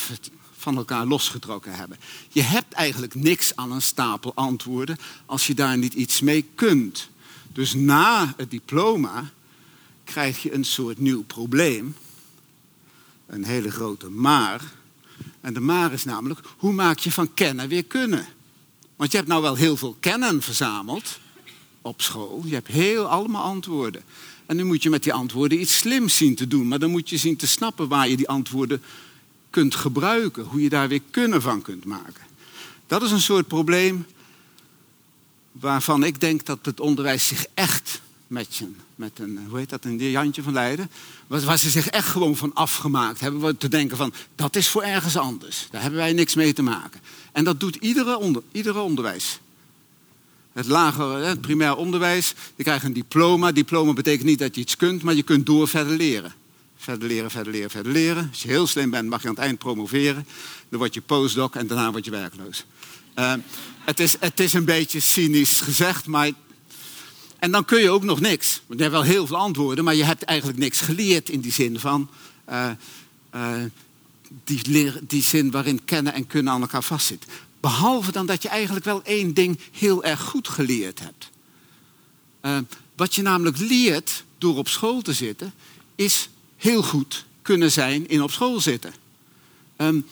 C: van elkaar losgetrokken hebben. Je hebt eigenlijk niks aan een stapel antwoorden als je daar niet iets mee kunt. Dus na het diploma krijg je een soort nieuw probleem. Een hele grote maar. En de maar is namelijk, hoe maak je van kennen weer kunnen? Want je hebt nou wel heel veel kennen verzameld op school. Je hebt heel allemaal antwoorden. En nu moet je met die antwoorden iets slims zien te doen. Maar dan moet je zien te snappen waar je die antwoorden kunt gebruiken. Hoe je daar weer kunnen van kunt maken. Dat is een soort probleem waarvan ik denk dat het onderwijs zich echt je, met een, hoe heet dat, een Jantje van Leiden. Waar, ze zich echt gewoon van afgemaakt hebben. Te denken van, dat is voor ergens anders. Daar hebben wij niks mee te maken. En dat doet iedere, onder, iedere onderwijs. Het lagere, het primair onderwijs, je krijgt een diploma. Diploma betekent niet dat je iets kunt, maar je kunt door verder leren. Verder leren, verder leren, verder leren. Als je heel slim bent, mag je aan het eind promoveren. Dan word je postdoc en daarna word je werkloos. Uh, het, is, het is een beetje cynisch gezegd, maar en dan kun je ook nog niks. Want je hebt wel heel veel antwoorden, maar je hebt eigenlijk niks geleerd in die zin van. Uh, uh, die, die zin waarin kennen en kunnen aan elkaar vastzit. Behalve dan dat je eigenlijk wel één ding heel erg goed geleerd hebt. Uh, wat je namelijk leert door op school te zitten, is heel goed kunnen zijn in op school zitten. Um,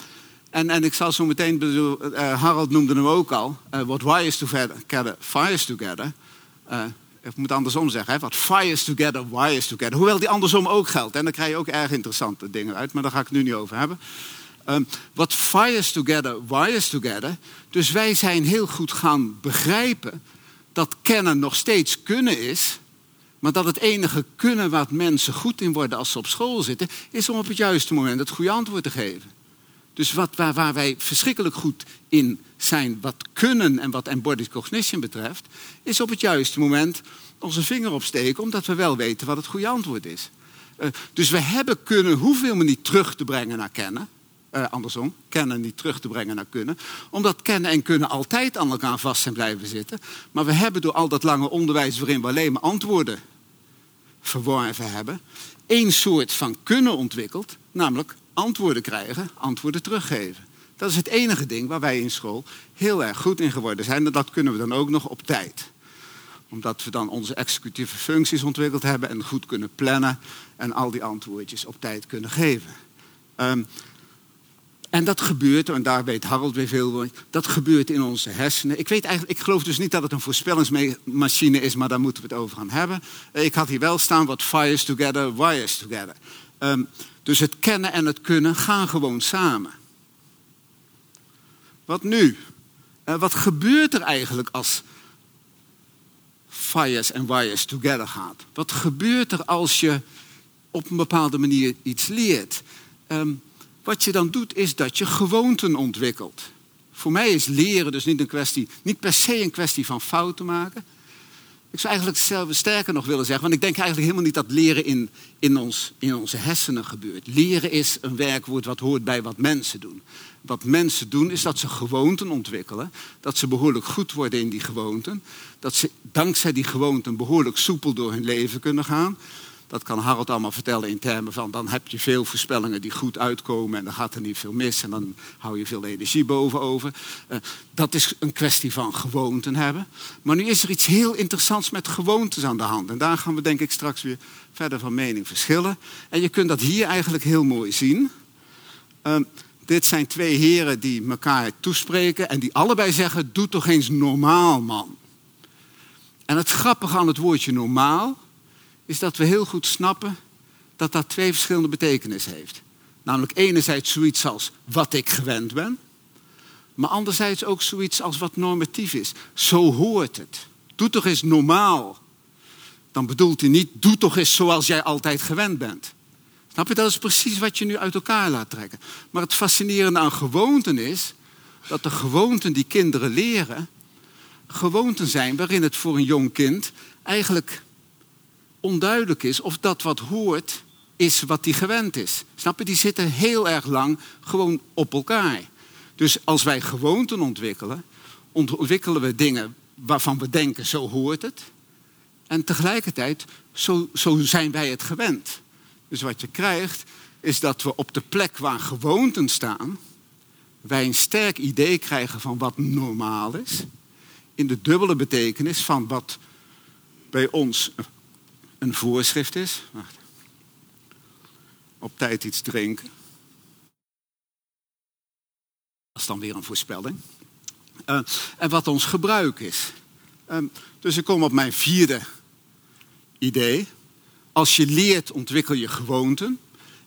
C: en, en ik zal zo meteen, bedoel, Harold noemde hem ook al, uh, what wires together, fires together. Ik moet andersom zeggen, hè? wat fires together, wires together. Hoewel die andersom ook geldt. En dan krijg je ook erg interessante dingen uit, maar daar ga ik het nu niet over hebben. Um, wat fires together, wires together. Dus wij zijn heel goed gaan begrijpen dat kennen nog steeds kunnen is. Maar dat het enige kunnen wat mensen goed in worden als ze op school zitten, is om op het juiste moment het goede antwoord te geven. Dus wat, waar, wij verschrikkelijk goed in zijn, wat kunnen en wat embodied cognition betreft, is op het juiste moment onze vinger opsteken, omdat we wel weten wat het goede antwoord is. Uh, dus we hebben kunnen, hoeveel we niet terug te brengen naar kennen. Uh, andersom, kennen niet terug te brengen naar kunnen. Omdat kennen en kunnen altijd aan elkaar vast zijn blijven zitten. Maar we hebben door al dat lange onderwijs waarin we alleen maar antwoorden verworven hebben, één soort van kunnen ontwikkeld, namelijk antwoorden krijgen, antwoorden teruggeven. Dat is het enige ding waar wij in school heel erg goed in geworden zijn. En dat kunnen we dan ook nog op tijd. Omdat we dan onze executieve functies ontwikkeld hebben en goed kunnen plannen en al die antwoordjes op tijd kunnen geven. Um, en dat gebeurt, en daar weet Harold weer veel van, dat gebeurt in onze hersenen. Ik, weet eigenlijk, ik geloof dus niet dat het een voorspellingsmachine is, maar daar moeten we het over gaan hebben. Ik had hier wel staan, wat fires together, wires together. Um, dus het kennen en het kunnen gaan gewoon samen. Wat nu? Uh, wat gebeurt er eigenlijk als fires en wires together gaat? Wat gebeurt er als je op een bepaalde manier iets leert? Um, wat je dan doet is dat je gewoonten ontwikkelt. Voor mij is leren dus niet, een kwestie, niet per se een kwestie van fouten maken. Ik zou eigenlijk zelf sterker nog willen zeggen, want ik denk eigenlijk helemaal niet dat leren in, in, ons, in onze hersenen gebeurt. Leren is een werkwoord wat hoort bij wat mensen doen. Wat mensen doen is dat ze gewoonten ontwikkelen, dat ze behoorlijk goed worden in die gewoonten, dat ze dankzij die gewoonten behoorlijk soepel door hun leven kunnen gaan. Dat kan Harold allemaal vertellen in termen van dan heb je veel voorspellingen die goed uitkomen en dan gaat er niet veel mis en dan hou je veel energie boven over. Uh, dat is een kwestie van gewoonten hebben. Maar nu is er iets heel interessants met gewoontes aan de hand. En daar gaan we denk ik straks weer verder van mening verschillen. En je kunt dat hier eigenlijk heel mooi zien. Uh, dit zijn twee heren die elkaar toespreken en die allebei zeggen: Doe toch eens normaal, man. En het grappige aan het woordje normaal is dat we heel goed snappen dat dat twee verschillende betekenissen heeft. Namelijk enerzijds zoiets als wat ik gewend ben, maar anderzijds ook zoiets als wat normatief is. Zo hoort het. Doe toch eens normaal. Dan bedoelt hij niet, doe toch eens zoals jij altijd gewend bent. Snap je, dat is precies wat je nu uit elkaar laat trekken. Maar het fascinerende aan gewoonten is dat de gewoonten die kinderen leren, gewoonten zijn waarin het voor een jong kind eigenlijk onduidelijk is of dat wat hoort is wat hij gewend is. Snap je? Die zitten heel erg lang gewoon op elkaar. Dus als wij gewoonten ontwikkelen, ontwikkelen we dingen waarvan we denken zo hoort het. En tegelijkertijd, zo, zo zijn wij het gewend. Dus wat je krijgt, is dat we op de plek waar gewoonten staan, wij een sterk idee krijgen van wat normaal is. In de dubbele betekenis van wat bij ons een voorschrift is. Wacht. Op tijd iets drinken. Dat is dan weer een voorspelling. Uh, en wat ons gebruik is. Uh, dus ik kom op mijn vierde idee. Als je leert, ontwikkel je gewoonten.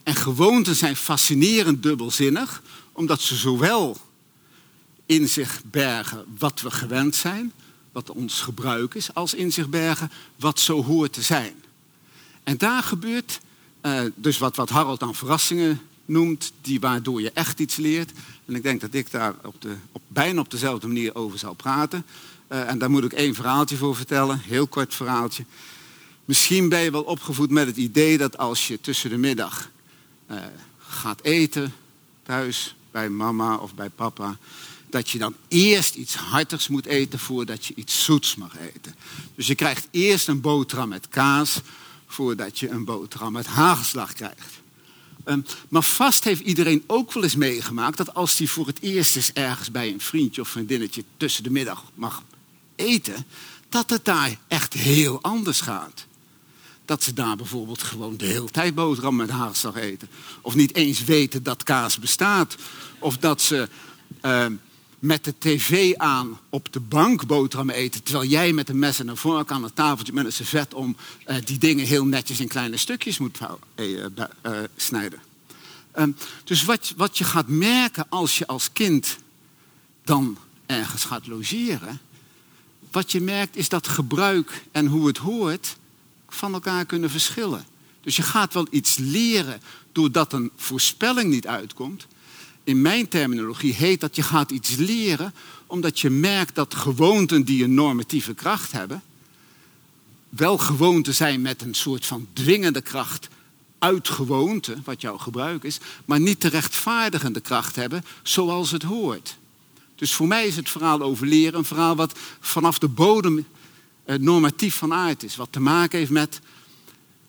C: En gewoonten zijn fascinerend dubbelzinnig, omdat ze zowel in zich bergen wat we gewend zijn, wat ons gebruik is, als in zich bergen wat zo hoort te zijn. En daar gebeurt uh, dus wat, wat Harold dan verrassingen noemt, die waardoor je echt iets leert. En ik denk dat ik daar op de, op, bijna op dezelfde manier over zal praten. Uh, en daar moet ik één verhaaltje voor vertellen, heel kort verhaaltje. Misschien ben je wel opgevoed met het idee dat als je tussen de middag uh, gaat eten, thuis, bij mama of bij papa, dat je dan eerst iets hartigs moet eten voordat je iets zoets mag eten. Dus je krijgt eerst een boterham met kaas voordat je een boterham met hagelslag krijgt. Um, maar vast heeft iedereen ook wel eens meegemaakt dat als hij voor het eerst eens ergens bij een vriendje of vriendinnetje tussen de middag mag eten, dat het daar echt heel anders gaat. Dat ze daar bijvoorbeeld gewoon de hele tijd boterham met haarslag eten. Of niet eens weten dat kaas bestaat. Of dat ze uh, met de tv aan op de bank boterham eten. Terwijl jij met een mes en een vork aan het tafeltje met een servet om uh, die dingen heel netjes in kleine stukjes moet uh, snijden. Um, dus wat, wat je gaat merken als je als kind dan ergens gaat logeren. Wat je merkt is dat gebruik en hoe het hoort van elkaar kunnen verschillen. Dus je gaat wel iets leren doordat een voorspelling niet uitkomt. In mijn terminologie heet dat je gaat iets leren omdat je merkt dat gewoonten die een normatieve kracht hebben, wel gewoonten zijn met een soort van dwingende kracht uit gewoonte, wat jouw gebruik is, maar niet de rechtvaardigende kracht hebben zoals het hoort. Dus voor mij is het verhaal over leren een verhaal wat vanaf de bodem eh, normatief van aard is. Wat te maken heeft met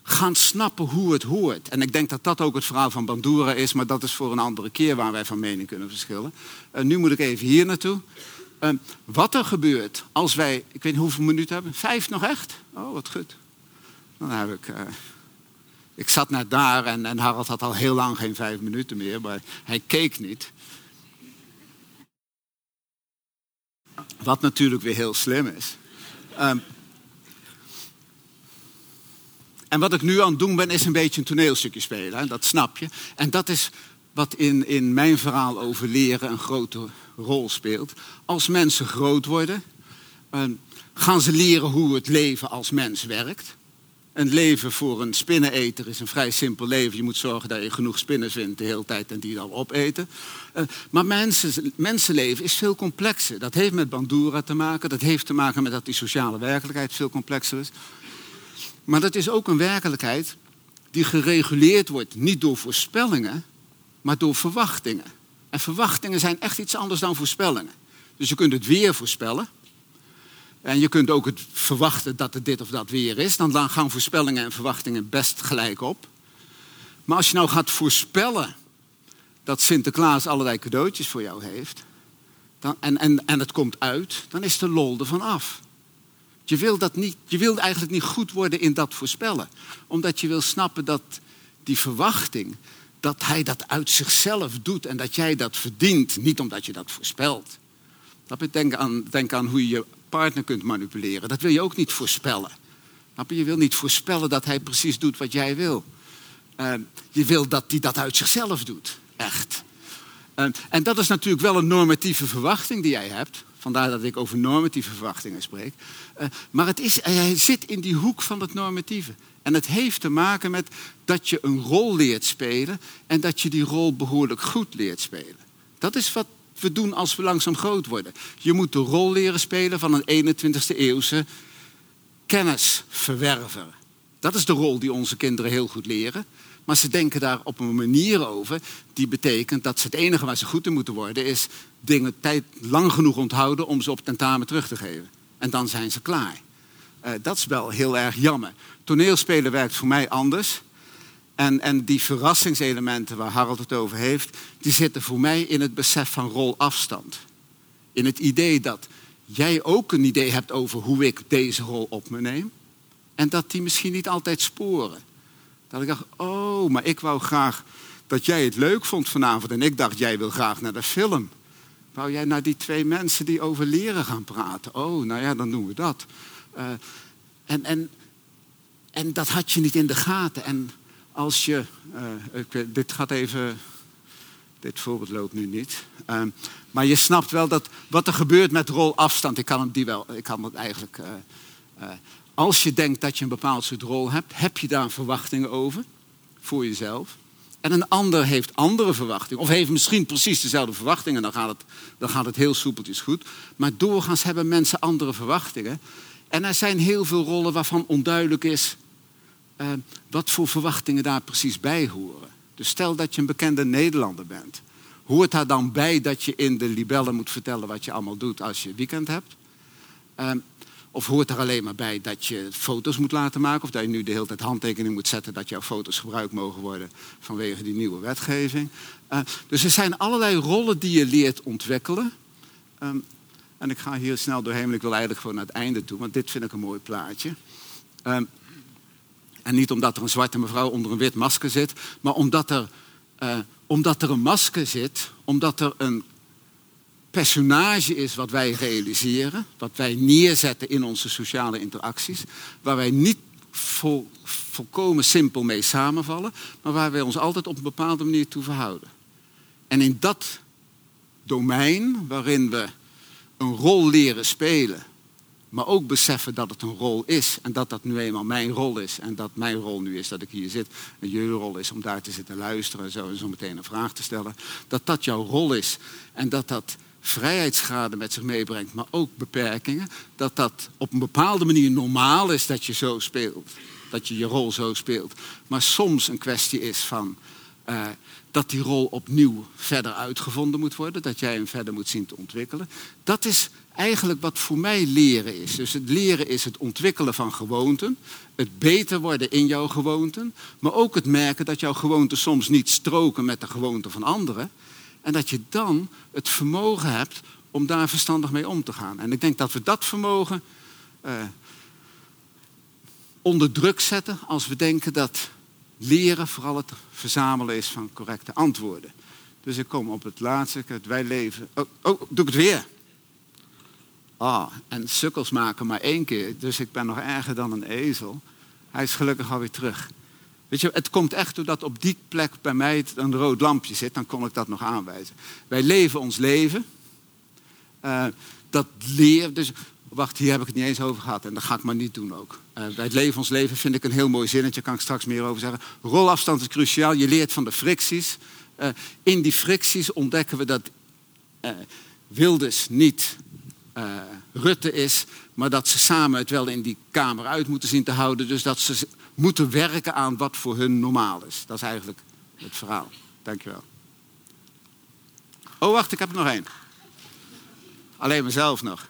C: gaan snappen hoe het hoort. En ik denk dat dat ook het verhaal van Bandura is, maar dat is voor een andere keer waar wij van mening kunnen verschillen. Uh, nu moet ik even hier naartoe. Uh, wat er gebeurt als wij, ik weet niet hoeveel minuten hebben, vijf nog echt? Oh, wat goed. Dan heb ik. Uh, ik zat net daar en, en Harald had al heel lang geen vijf minuten meer, maar hij keek niet. Wat natuurlijk weer heel slim is. Um, en wat ik nu aan het doen ben, is een beetje een toneelstukje spelen. Hè? Dat snap je. En dat is wat in, in mijn verhaal over leren een grote rol speelt. Als mensen groot worden, um, gaan ze leren hoe het leven als mens werkt. Een leven voor een spinneneter is een vrij simpel leven. Je moet zorgen dat je genoeg spinnen vindt de hele tijd en die dan opeten. Uh, maar mensen, mensenleven is veel complexer. Dat heeft met Bandura te maken. Dat heeft te maken met dat die sociale werkelijkheid veel complexer is. Maar dat is ook een werkelijkheid die gereguleerd wordt niet door voorspellingen, maar door verwachtingen. En verwachtingen zijn echt iets anders dan voorspellingen. Dus je kunt het weer voorspellen. En je kunt ook het verwachten dat het dit of dat weer is. Dan gaan voorspellingen en verwachtingen best gelijk op. Maar als je nou gaat voorspellen dat Sinterklaas allerlei cadeautjes voor jou heeft. Dan, en, en, en het komt uit, dan is de lol ervan af. Je wil, dat niet, je wil eigenlijk niet goed worden in dat voorspellen. Omdat je wil snappen dat die verwachting, dat hij dat uit zichzelf doet en dat jij dat verdient, niet omdat je dat voorspelt. Denk aan, denk aan hoe je je partner kunt manipuleren. Dat wil je ook niet voorspellen. Je wil niet voorspellen dat hij precies doet wat jij wil. Uh, je wil dat hij dat uit zichzelf doet. Echt. Uh, en dat is natuurlijk wel een normatieve verwachting die jij hebt. Vandaar dat ik over normatieve verwachtingen spreek. Uh, maar het is, hij zit in die hoek van het normatieve. En het heeft te maken met dat je een rol leert spelen en dat je die rol behoorlijk goed leert spelen. Dat is wat we doen als we langzaam groot worden. Je moet de rol leren spelen van een 21ste eeuwse kennisverwerver. Dat is de rol die onze kinderen heel goed leren. Maar ze denken daar op een manier over die betekent dat het enige waar ze goed in moeten worden is dingen tijd lang genoeg onthouden om ze op tentamen terug te geven. En dan zijn ze klaar. Uh, dat is wel heel erg jammer. Toneelspelen werkt voor mij anders. En, en die verrassingselementen waar Harold het over heeft, die zitten voor mij in het besef van rolafstand. In het idee dat jij ook een idee hebt over hoe ik deze rol op me neem. En dat die misschien niet altijd sporen. Dat ik dacht, oh, maar ik wou graag dat jij het leuk vond vanavond. En ik dacht, jij wil graag naar de film. Wou jij naar die twee mensen die over leren gaan praten? Oh, nou ja, dan doen we dat. Uh, en, en, en dat had je niet in de gaten. En als je, ik, dit gaat even, dit voorbeeld loopt nu niet. Uh, maar je snapt wel dat wat er gebeurt met rolafstand, ik kan het, die wel, ik kan het eigenlijk. Als je denkt dat je een bepaald soort rol hebt, heb je daar verwachtingen over voor jezelf. En een ander heeft andere verwachtingen. Of heeft misschien precies dezelfde verwachtingen. Dan gaat het, dan gaat het heel soepeltjes goed. Maar doorgaans hebben mensen andere verwachtingen. En er zijn heel veel rollen waarvan onduidelijk is uh, wat voor verwachtingen daar precies bij horen. Dus stel dat je een bekende Nederlander bent. Hoort daar dan bij dat je in de libellen moet vertellen wat je allemaal doet als je weekend hebt? Uh, of hoort er alleen maar bij dat je foto's moet laten maken? Of dat je nu de hele tijd handtekening moet zetten dat jouw foto's gebruikt mogen worden vanwege die nieuwe wetgeving? Uh, dus er zijn allerlei rollen die je leert ontwikkelen. Um, En ik ga hier snel doorheen, ik wil eigenlijk gewoon naar het einde toe. Want dit vind ik een mooi plaatje. Ehm, en niet omdat er een zwarte mevrouw onder een wit masker zit, maar omdat er, eh, omdat er een masker zit, omdat er een personage is wat wij realiseren, wat wij neerzetten in onze sociale interacties, waar wij niet vol, volkomen simpel mee samenvallen, maar waar wij ons altijd op een bepaalde manier toe verhouden. En in dat domein waarin we een rol leren spelen, maar ook beseffen dat het een rol is en dat dat nu eenmaal mijn rol is en dat mijn rol nu is dat ik hier zit en jullie rol is om daar te zitten luisteren en zo, en zo meteen een vraag te stellen, dat dat jouw rol is en dat dat vrijheidsgraden met zich meebrengt, maar ook beperkingen, dat dat op een bepaalde manier normaal is dat je zo speelt, dat je je rol zo speelt, maar soms een kwestie is van uh, dat die rol opnieuw verder uitgevonden moet worden, dat jij hem verder moet zien te ontwikkelen. Dat is eigenlijk wat voor mij leren is. Dus het leren is het ontwikkelen van gewoonten, het beter worden in jouw gewoonten, maar ook het merken dat jouw gewoonten soms niet stroken met de gewoonten van anderen. En dat je dan het vermogen hebt om daar verstandig mee om te gaan. En ik denk dat we dat vermogen uh, onder druk zetten als we denken dat leren vooral het verzamelen is van correcte antwoorden. Dus ik kom op het laatste, het wij leven. Oh, oh, doe ik het weer. Ah, en sukkels maken maar één keer, dus ik ben nog erger dan een ezel. Hij is gelukkig alweer terug. Weet je, het komt echt doordat op die plek bij mij een rood lampje zit, dan kon ik dat nog aanwijzen. Wij leven ons leven. Uh, dat leer, dus wacht, hier heb ik het niet eens over gehad en dat ga ik maar niet doen ook. Uh, bij het leven ons leven vind ik een heel mooi zinnetje, kan ik straks meer over zeggen. Rolafstand is cruciaal, je leert van de fricties. Uh, in die fricties ontdekken we dat Wilders niet Rutte is, maar dat ze samen het wel in die kamer uit moeten zien te houden. Dus dat ze moeten werken aan wat voor hun normaal is. Dat is eigenlijk het verhaal. Dankjewel. Oh, wacht, ik heb er nog één. Alleen mezelf nog.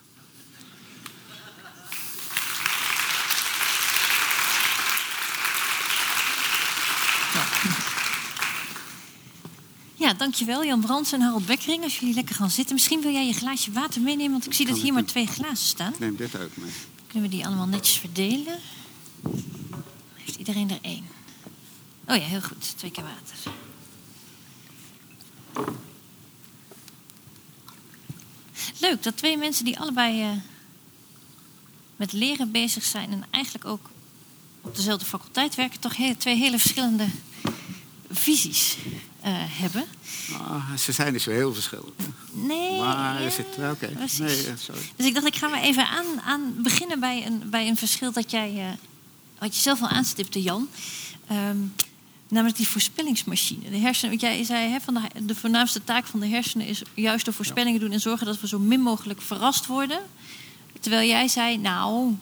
A: Ja, dankjewel Jan Brands en Harold Bekkering. Als jullie lekker gaan zitten. Misschien wil jij je glaasje water meenemen, want ik zie dat hier maar twee glazen staan.
C: Neem dit ook mee.
A: Kunnen we die allemaal netjes verdelen? Iedereen er één? Oh ja, heel goed. Twee keer water. Leuk dat twee mensen die allebei uh, met leren bezig zijn en eigenlijk ook op dezelfde faculteit werken, toch heel, twee hele verschillende visies uh, hebben.
C: Oh, ze zijn dus zo heel verschillend.
A: Nee.
C: Maar er zit. Oké. Okay. Nee, sorry.
A: Dus ik dacht, ik ga maar even aan, aan beginnen bij een, bij een verschil dat jij. Wat je zelf al aanstipte, Jan. Um, namelijk die voorspellingsmachine. De hersenen, wat jij zei, hè, van de, de voornaamste taak van de hersenen is juist de voorspellingen doen en zorgen dat we zo min mogelijk verrast worden. Terwijl jij zei, nou,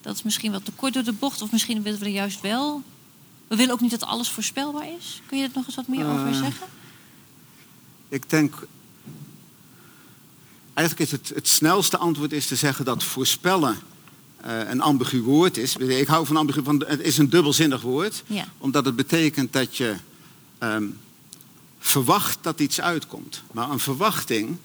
A: dat is misschien wat te kort door de bocht, of misschien willen we er juist wel we willen ook niet dat alles voorspelbaar is. Kun je er nog eens wat meer uh, over zeggen?
C: Ik denk. Eigenlijk is het, het snelste antwoord is te zeggen dat voorspellen uh, een ambigu woord is. Ik hou van ambigu, het is een dubbelzinnig woord.
A: Ja.
C: Omdat het betekent dat je um, verwacht dat iets uitkomt. Maar een verwachting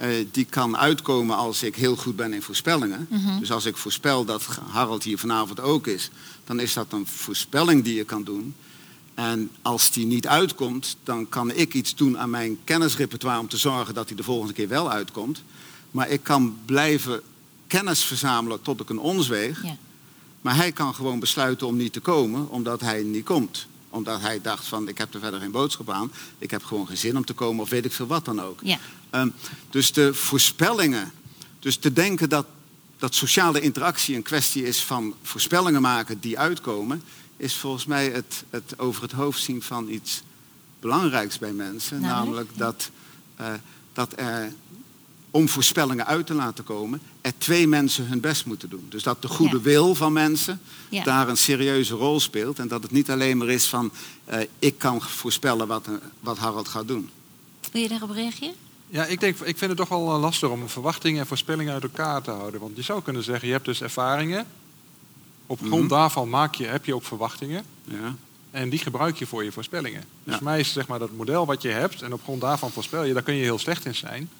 C: uh, die kan uitkomen als ik heel goed ben in voorspellingen.
A: Mm -hmm.
C: Dus als ik voorspel dat Harold hier vanavond ook is, dan is dat een voorspelling die je kan doen. En als die niet uitkomt, dan kan ik iets doen aan mijn kennisrepertoire om te zorgen dat hij de volgende keer wel uitkomt. Maar ik kan blijven kennis verzamelen tot ik een ons weeg.
A: Ja.
C: Maar hij kan gewoon besluiten om niet te komen, omdat hij niet komt. Omdat hij dacht van, ik heb er verder geen boodschap aan. Ik heb gewoon geen zin om te komen, of weet ik veel wat dan ook.
A: Ja.
C: Um, dus de voorspellingen. Dus te denken dat, dat sociale interactie een kwestie is van voorspellingen maken die uitkomen, is volgens mij het, het over het hoofd zien van iets belangrijks bij mensen.
A: Namelijk,
C: namelijk dat, uh, dat er, om voorspellingen uit te laten komen, er twee mensen hun best moeten doen. Dus dat de goede
A: Ja.
C: wil van mensen
A: Ja.
C: daar een serieuze rol speelt. En dat het niet alleen maar is van, uh, ik kan voorspellen wat, uh, wat Harold gaat doen.
A: Wil je daarop reageren?
B: Ja, ik, denk, ik vind het toch wel eh, lastig om verwachtingen en voorspellingen uit elkaar te houden. Want je zou kunnen zeggen, je hebt dus ervaringen. Op grond
C: Mhm.
B: daarvan maak je, heb je ook verwachtingen.
C: Ja.
B: En die gebruik je voor je voorspellingen. Dus
C: Ja.
B: voor mij is zeg maar dat model wat je hebt en op grond daarvan voorspel je, daar kun je heel slecht in zijn.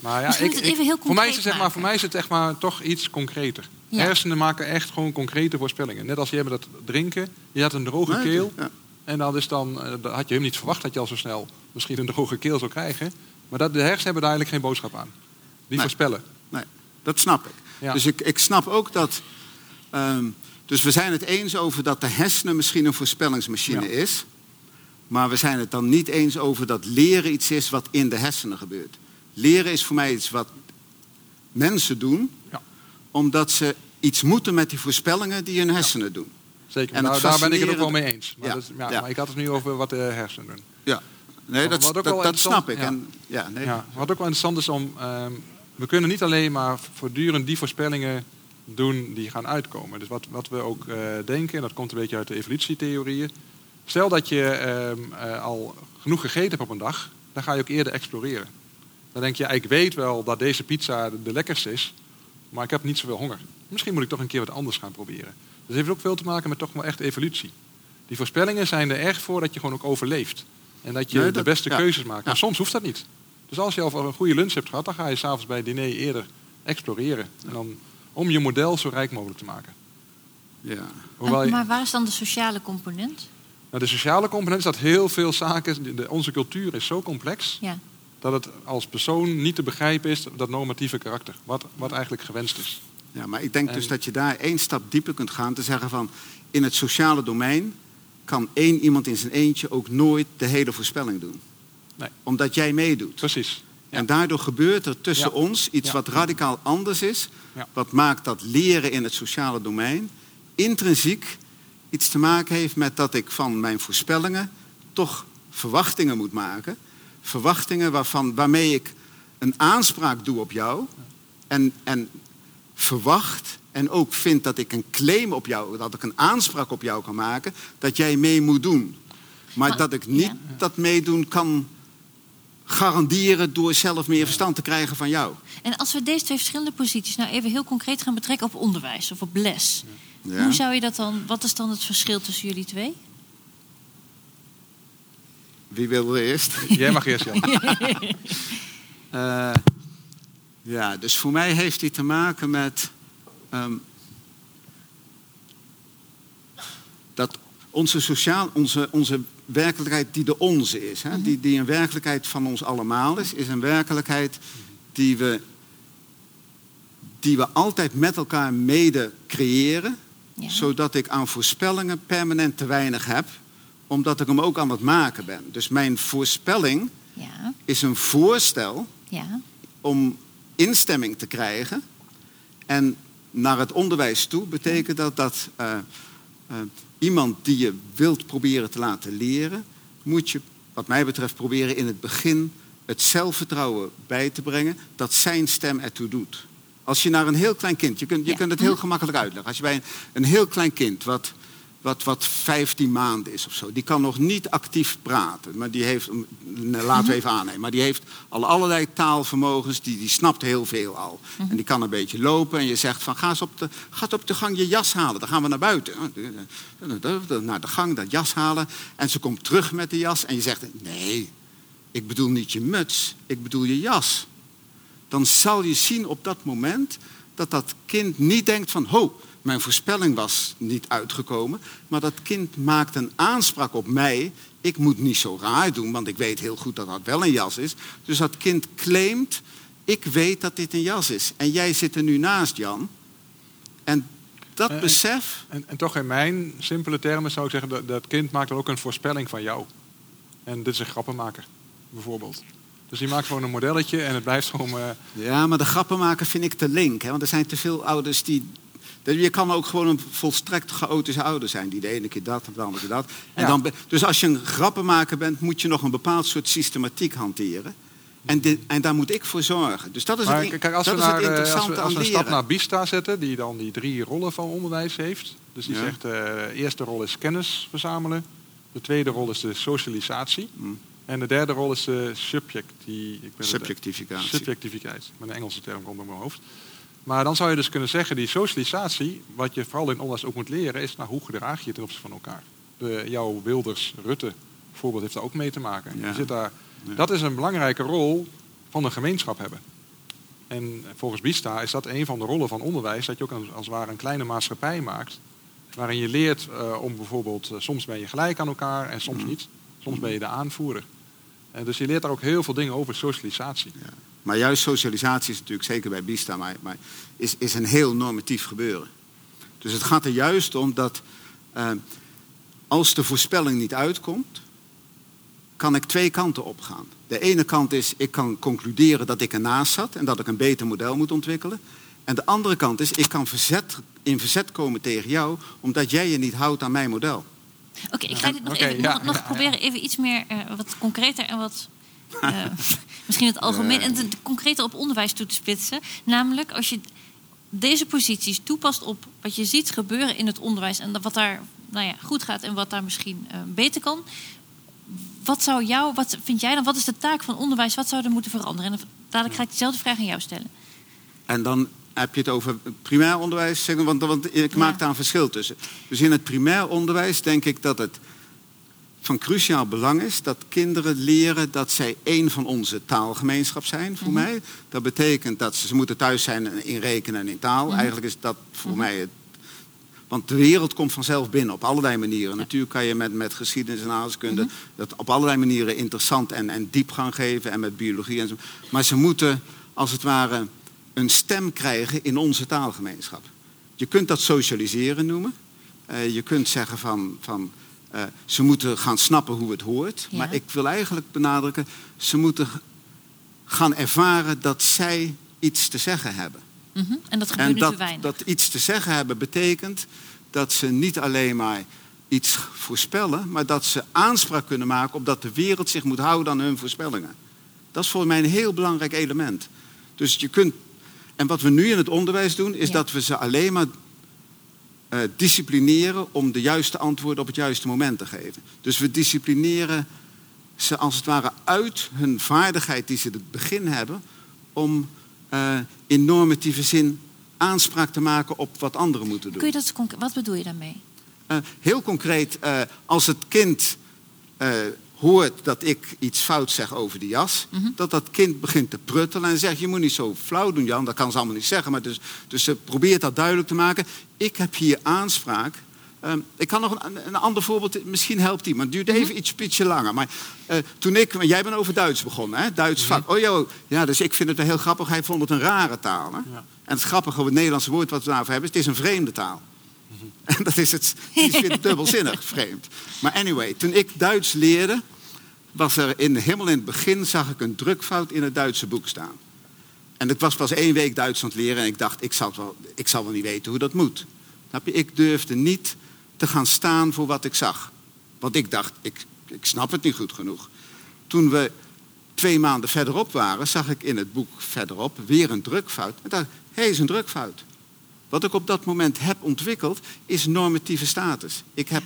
B: Maar ja,
A: even heel
B: voor, mij is het, zeg maar, voor mij is het echt maar toch iets concreter.
A: Ja.
B: Hersenen maken echt gewoon concrete voorspellingen. Net als je hebt dat drinken. Je had een droge
C: Nee,
B: keel.
C: ja.
B: En dat is dan, eh, dat had je helemaal niet verwacht dat je al zo snel misschien een droge keel zou krijgen. Maar dat, de hersenen hebben daar eigenlijk geen boodschap aan. Die
C: Nee.
B: voorspellen.
C: Nee, dat snap ik.
B: Ja.
C: Dus ik, ik snap ook dat. ehm, dus we zijn het eens over dat de hersenen misschien een voorspellingsmachine
B: Ja.
C: is. Maar we zijn het dan niet eens over dat leren iets is wat in de hersenen gebeurt. Leren is voor mij iets wat mensen doen,
B: Ja.
C: omdat ze iets moeten met die voorspellingen die hun hersenen doen.
B: Zeker.
C: En
B: Nou, daar ben ik het ook wel mee eens. Maar,
C: Ja,
B: dat maar ik had het nu over wat de hersenen doen.
C: Ja, nee, dat, dat, snap ik. En, ja, nee,
B: Ja, wat ook wel interessant is om... ehm, we kunnen niet alleen maar voortdurend die voorspellingen doen die gaan uitkomen. Dus wat, wat we ook eh, denken, en dat komt een beetje uit de evolutietheorieën. Stel dat je ehm, eh, al genoeg gegeten hebt op een dag, dan ga je ook eerder exploreren. Dan denk je, ik weet wel dat deze pizza de, lekkerste is, maar ik heb niet zoveel honger. Misschien moet ik toch een keer wat anders gaan proberen. Dus het heeft ook veel te maken met toch wel echt evolutie. Die voorspellingen zijn er echt voor dat je gewoon ook overleeft. En dat je
C: Nee,
B: de beste
C: ja.
B: keuzes maakt.
C: Ja.
B: Maar soms hoeft dat niet. Dus als je al een goede lunch hebt gehad, dan ga je s'avonds bij het diner eerder exploreren. En dan om je model zo rijk mogelijk te maken.
C: ja.
B: Hoewel je-
A: Maar waar is dan de sociale component?
B: nou, de sociale component is dat heel veel zaken. de- onze cultuur is zo complex
A: Ja.
B: Dat het als persoon niet te begrijpen is dat normatieve karakter. Wat, wat eigenlijk gewenst is.
C: Ja, maar ik denk
B: En-
C: dus dat je daar één stap dieper kunt gaan. Te zeggen van, in het sociale domein kan één iemand in zijn eentje ook nooit de hele voorspelling doen.
B: Nee.
C: Omdat jij meedoet.
B: Precies. Ja.
C: En daardoor gebeurt er tussen
B: Ja.
C: ons iets
B: Ja.
C: wat radicaal anders is. Wat maakt dat leren in het sociale domein intrinsiek iets te maken heeft met dat ik van mijn voorspellingen toch verwachtingen moet maken. Verwachtingen waarvan, waarmee ik een aanspraak doe op jou. En, en verwacht en ook vind dat ik een claim op jou, dat ik een aanspraak op jou kan maken, dat jij mee moet doen. Maar
A: Maar-
C: dat ik niet
A: ja.
C: dat meedoen kan garanderen door zelf meer verstand te krijgen van jou.
A: En als we deze twee verschillende posities nou even heel concreet gaan betrekken op onderwijs of op les.
C: Ja.
A: Hoe zou je dat dan, wat is dan het verschil tussen jullie twee?
C: Wie wil er eerst?
B: Jij mag eerst, Jan.
C: Eh, ja, dus voor mij heeft die te maken met ehm, dat onze sociaal, onze, onze werkelijkheid die de onze is, hè, die, die een werkelijkheid van ons allemaal is, is een werkelijkheid die we, die we altijd met elkaar mede creëren,
A: Ja.
C: zodat ik aan voorspellingen permanent te weinig heb, omdat ik hem ook aan het maken ben. Dus mijn voorspelling
A: Ja,
C: is een voorstel
A: ja,
C: om instemming te krijgen. En naar het onderwijs toe betekent dat dat eh, eh, iemand die je wilt proberen te laten leren, moet je, wat mij betreft, proberen in het begin het zelfvertrouwen bij te brengen dat zijn stem ertoe doet. Als je naar een heel klein kind, je kunt, je
A: Ja.
C: kunt het heel gemakkelijk uitleggen. Als je bij een, een heel klein kind, wat, wat, wat 15 maanden is of zo, die kan nog niet actief praten. Maar die heeft, laten we even aannemen, maar die heeft al allerlei taalvermogens, die, die snapt heel veel al. En die kan een beetje lopen en je zegt van ga eens op de, ga eens op de gang je jas halen, dan gaan we naar buiten. Naar de gang, dat jas halen. En ze komt terug met de jas en je zegt nee, ik bedoel niet je muts, ik bedoel je jas dan zal je zien op dat moment dat dat kind niet denkt van, ho, mijn voorspelling was niet uitgekomen, maar dat kind maakt een aanspraak op mij. Ik moet niet zo raar doen, want ik weet heel goed dat dat wel een jas is. Dus dat kind claimt, ik weet dat dit een jas is. En jij zit er nu naast, Jan. En dat
B: Eh,
C: besef,
B: En, en toch in mijn simpele termen zou ik zeggen, dat, dat kind maakt dan ook een voorspelling van jou. En dit is een grappenmaker, bijvoorbeeld. Dus die maakt gewoon een modelletje en het blijft gewoon... eh,
C: Ja, maar de grappenmaker vind ik te link. Hè? Want er zijn te veel ouders die... Je kan ook gewoon een volstrekt chaotische ouder zijn. Die de ene keer dat, de andere keer dat. En
B: Ja.
C: dan, dus als je een grappenmaker bent, moet je nog een bepaald soort systematiek hanteren. En, dit- en daar moet ik voor zorgen. Dus dat is
B: maar
C: het,
B: kijk, als
C: dat
B: we,
C: is
B: naar,
C: het
B: eh, als
C: interessante
B: we, als we een stap naar Bista zetten, die dan die drie rollen van onderwijs heeft. Dus die
C: Ja.
B: zegt, eh, de eerste rol is kennis verzamelen. De tweede rol is de socialisatie.
C: Mm.
B: En de derde rol is de subjecti, ik ben het-
C: Subjectificatie.
B: subjectiviteit. Met een Engelse term komt in mijn hoofd. Maar dan zou je dus kunnen zeggen, die socialisatie, wat je vooral in onderwijs ook moet leren, is nou, hoe gedraag je je ten opzichte van elkaar. De, jouw Wilders-Rutte voorbeeld heeft daar ook mee te maken.
C: Ja.
B: Je zit daar,
C: Ja.
B: Dat is een belangrijke rol van een gemeenschap hebben. En volgens Bista is dat een van de rollen van onderwijs, dat je ook als, als het ware een kleine maatschappij maakt, waarin je leert eh, om bijvoorbeeld, eh, soms ben je gelijk aan elkaar en soms niet. Soms ben je de aanvoerder. En dus je leert daar ook heel veel dingen over socialisatie.
C: Ja. Maar juist socialisatie is natuurlijk, zeker bij Bista, maar, maar is, is een heel normatief gebeuren. Dus het gaat er juist om dat eh, als de voorspelling niet uitkomt, kan ik twee kanten opgaan. De ene kant is, ik kan concluderen dat ik ernaast zat en dat ik een beter model moet ontwikkelen. En de andere kant is, ik kan verzet, in verzet komen tegen jou, omdat jij je niet houdt aan mijn model.
A: Oké, ik ga dit nog, even,
B: ja,
A: nog, nog
B: ja, ja.
A: proberen even iets meer, eh, wat concreter en wat... eh, misschien het algemeen en het concreter op onderwijs toe te spitsen. Namelijk, als je deze posities toepast op wat je ziet gebeuren in het onderwijs... en wat daar nou ja, goed gaat en wat daar misschien eh, beter kan... Wat zou jou, wat vind jij dan, wat is de taak van onderwijs? Wat zou er moeten veranderen? En dadelijk ga ik dezelfde vraag aan jou stellen.
C: En dan heb je het over primair onderwijs, want, want ik maak daar een verschil tussen. Dus in het primair onderwijs denk ik dat het van cruciaal belang is dat kinderen leren dat zij één van onze taalgemeenschap zijn, voor mij. Dat betekent dat ze, ze moeten thuis zijn in rekenen en in taal. Eigenlijk is dat voor mij het. Want de wereld komt vanzelf binnen op allerlei manieren. Natuurlijk kan je met, met geschiedenis en aardrijkskunde dat op allerlei manieren interessant en, en diepgang geven. En met biologie en zo. Maar ze moeten als het ware een stem krijgen in onze taalgemeenschap. Je kunt dat socialiseren noemen. Eh, je kunt zeggen van, van eh, ze moeten gaan snappen hoe het hoort.
A: Ja.
C: Maar ik wil eigenlijk benadrukken, ze moeten gaan ervaren dat zij iets te zeggen hebben.
A: Mhm. En dat gebeurt
C: En
A: te weinig.
C: dat iets te zeggen hebben betekent dat ze niet alleen maar iets voorspellen, maar dat ze aanspraak kunnen maken op dat de wereld zich moet houden aan hun voorspellingen. Dat is voor mij een heel belangrijk element. Dus je kunt. En wat we nu in het onderwijs doen, is
A: Ja.
C: dat we ze alleen maar eh, disciplineren om de juiste antwoorden op het juiste moment te geven. Dus we disciplineren ze als het ware uit hun vaardigheid die ze in het begin hebben, om eh, in normatieve zin aanspraak te maken op wat anderen moeten doen.
A: Kun je dat, wat bedoel je daarmee?
C: Eh, heel concreet, als het kind hoort dat ik iets fout zeg over die jas,
A: Mhm.
C: dat dat kind begint te pruttelen en zegt: Je moet niet zo flauw doen, Jan. Dat kan ze allemaal niet zeggen. Maar dus, dus ze probeert dat duidelijk te maken. Ik heb hier aanspraak. Ehm, ik kan nog een, een ander voorbeeld, misschien helpt die, maar het duurt even iets ietsje langer. Maar eh, toen ik, maar jij bent over Duits begonnen, hè? Duits vak. Oh joh, ja, dus ik vind het wel heel grappig. Hij vond het een rare taal. Hè?
B: Ja.
C: En het grappige over het Nederlandse woord wat we daarvoor hebben, is het is een vreemde taal. En dat is het, het dubbelzinnig vreemd. Maar anyway, toen ik Duits leerde, was er in, helemaal in het begin zag ik een drukfout in het Duitse boek staan. En ik was pas één week Duits aan het leren en ik dacht, ik zal, wel, ik zal wel niet weten hoe dat moet. Snap je? Ik durfde niet te gaan staan voor wat ik zag. Want ik dacht, ik, ik snap het niet goed genoeg. Toen we twee maanden verderop waren, zag ik in het boek verderop weer een drukfout. En dacht, hé, is een drukfout. Wat ik op dat moment heb ontwikkeld, is normatieve status. Ik heb,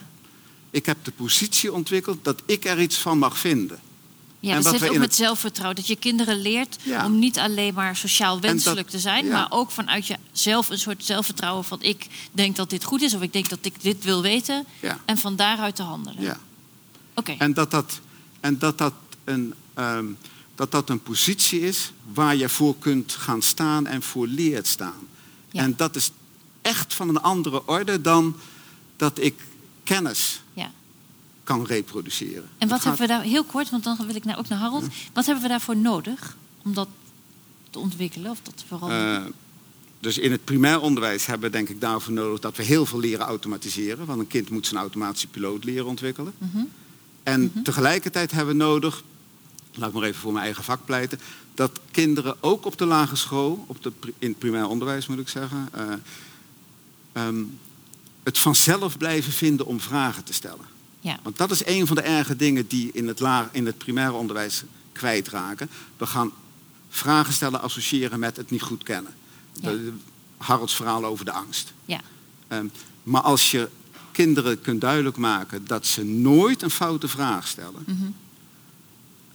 C: ik heb de positie ontwikkeld dat ik er iets van mag vinden.
A: Ja,
C: En
A: dat zit ook met
C: het-
A: zelfvertrouwen. Dat je kinderen leert
C: Ja.
A: om niet alleen maar sociaal
C: dat-
A: wenselijk te zijn,
C: ja.
A: maar ook vanuit jezelf een soort zelfvertrouwen van ik denk dat dit goed is of ik denk dat ik dit wil weten
C: Ja.
A: en van daaruit te handelen.
C: Ja.
A: Oké,
C: En dat dat, en dat, dat, een, ehm, dat dat een positie is waar je voor kunt gaan staan en voor leert staan.
A: Ja.
C: En dat is echt van een andere orde dan dat ik kennis
A: ja.
C: kan reproduceren.
A: En wat
C: gaat-
A: hebben we daar, heel kort, want dan wil ik naar, ook naar Harold. Wat hebben we daarvoor nodig om dat te ontwikkelen of dat te veranderen?
C: Eh, dus in het primair onderwijs hebben we denk ik daarvoor nodig dat we heel veel leren automatiseren. Want een kind moet zijn automatische piloot leren ontwikkelen.
A: Mhm.
C: En tegelijkertijd hebben we nodig, laat ik maar even voor mijn eigen vak pleiten, dat kinderen ook op de lagere school, op de, in het primair onderwijs moet ik zeggen, eh, ehm, het vanzelf blijven vinden om vragen te stellen.
A: Ja.
C: Want dat is een van de erge dingen die in het, laag, in het primair onderwijs kwijtraken. We gaan vragen stellen associëren met het niet goed kennen.
A: Ja.
C: De, Harolds verhaal over de angst.
A: ja.
C: Ehm, maar als je kinderen kunt duidelijk maken dat ze nooit een foute vraag stellen.
A: Mhm.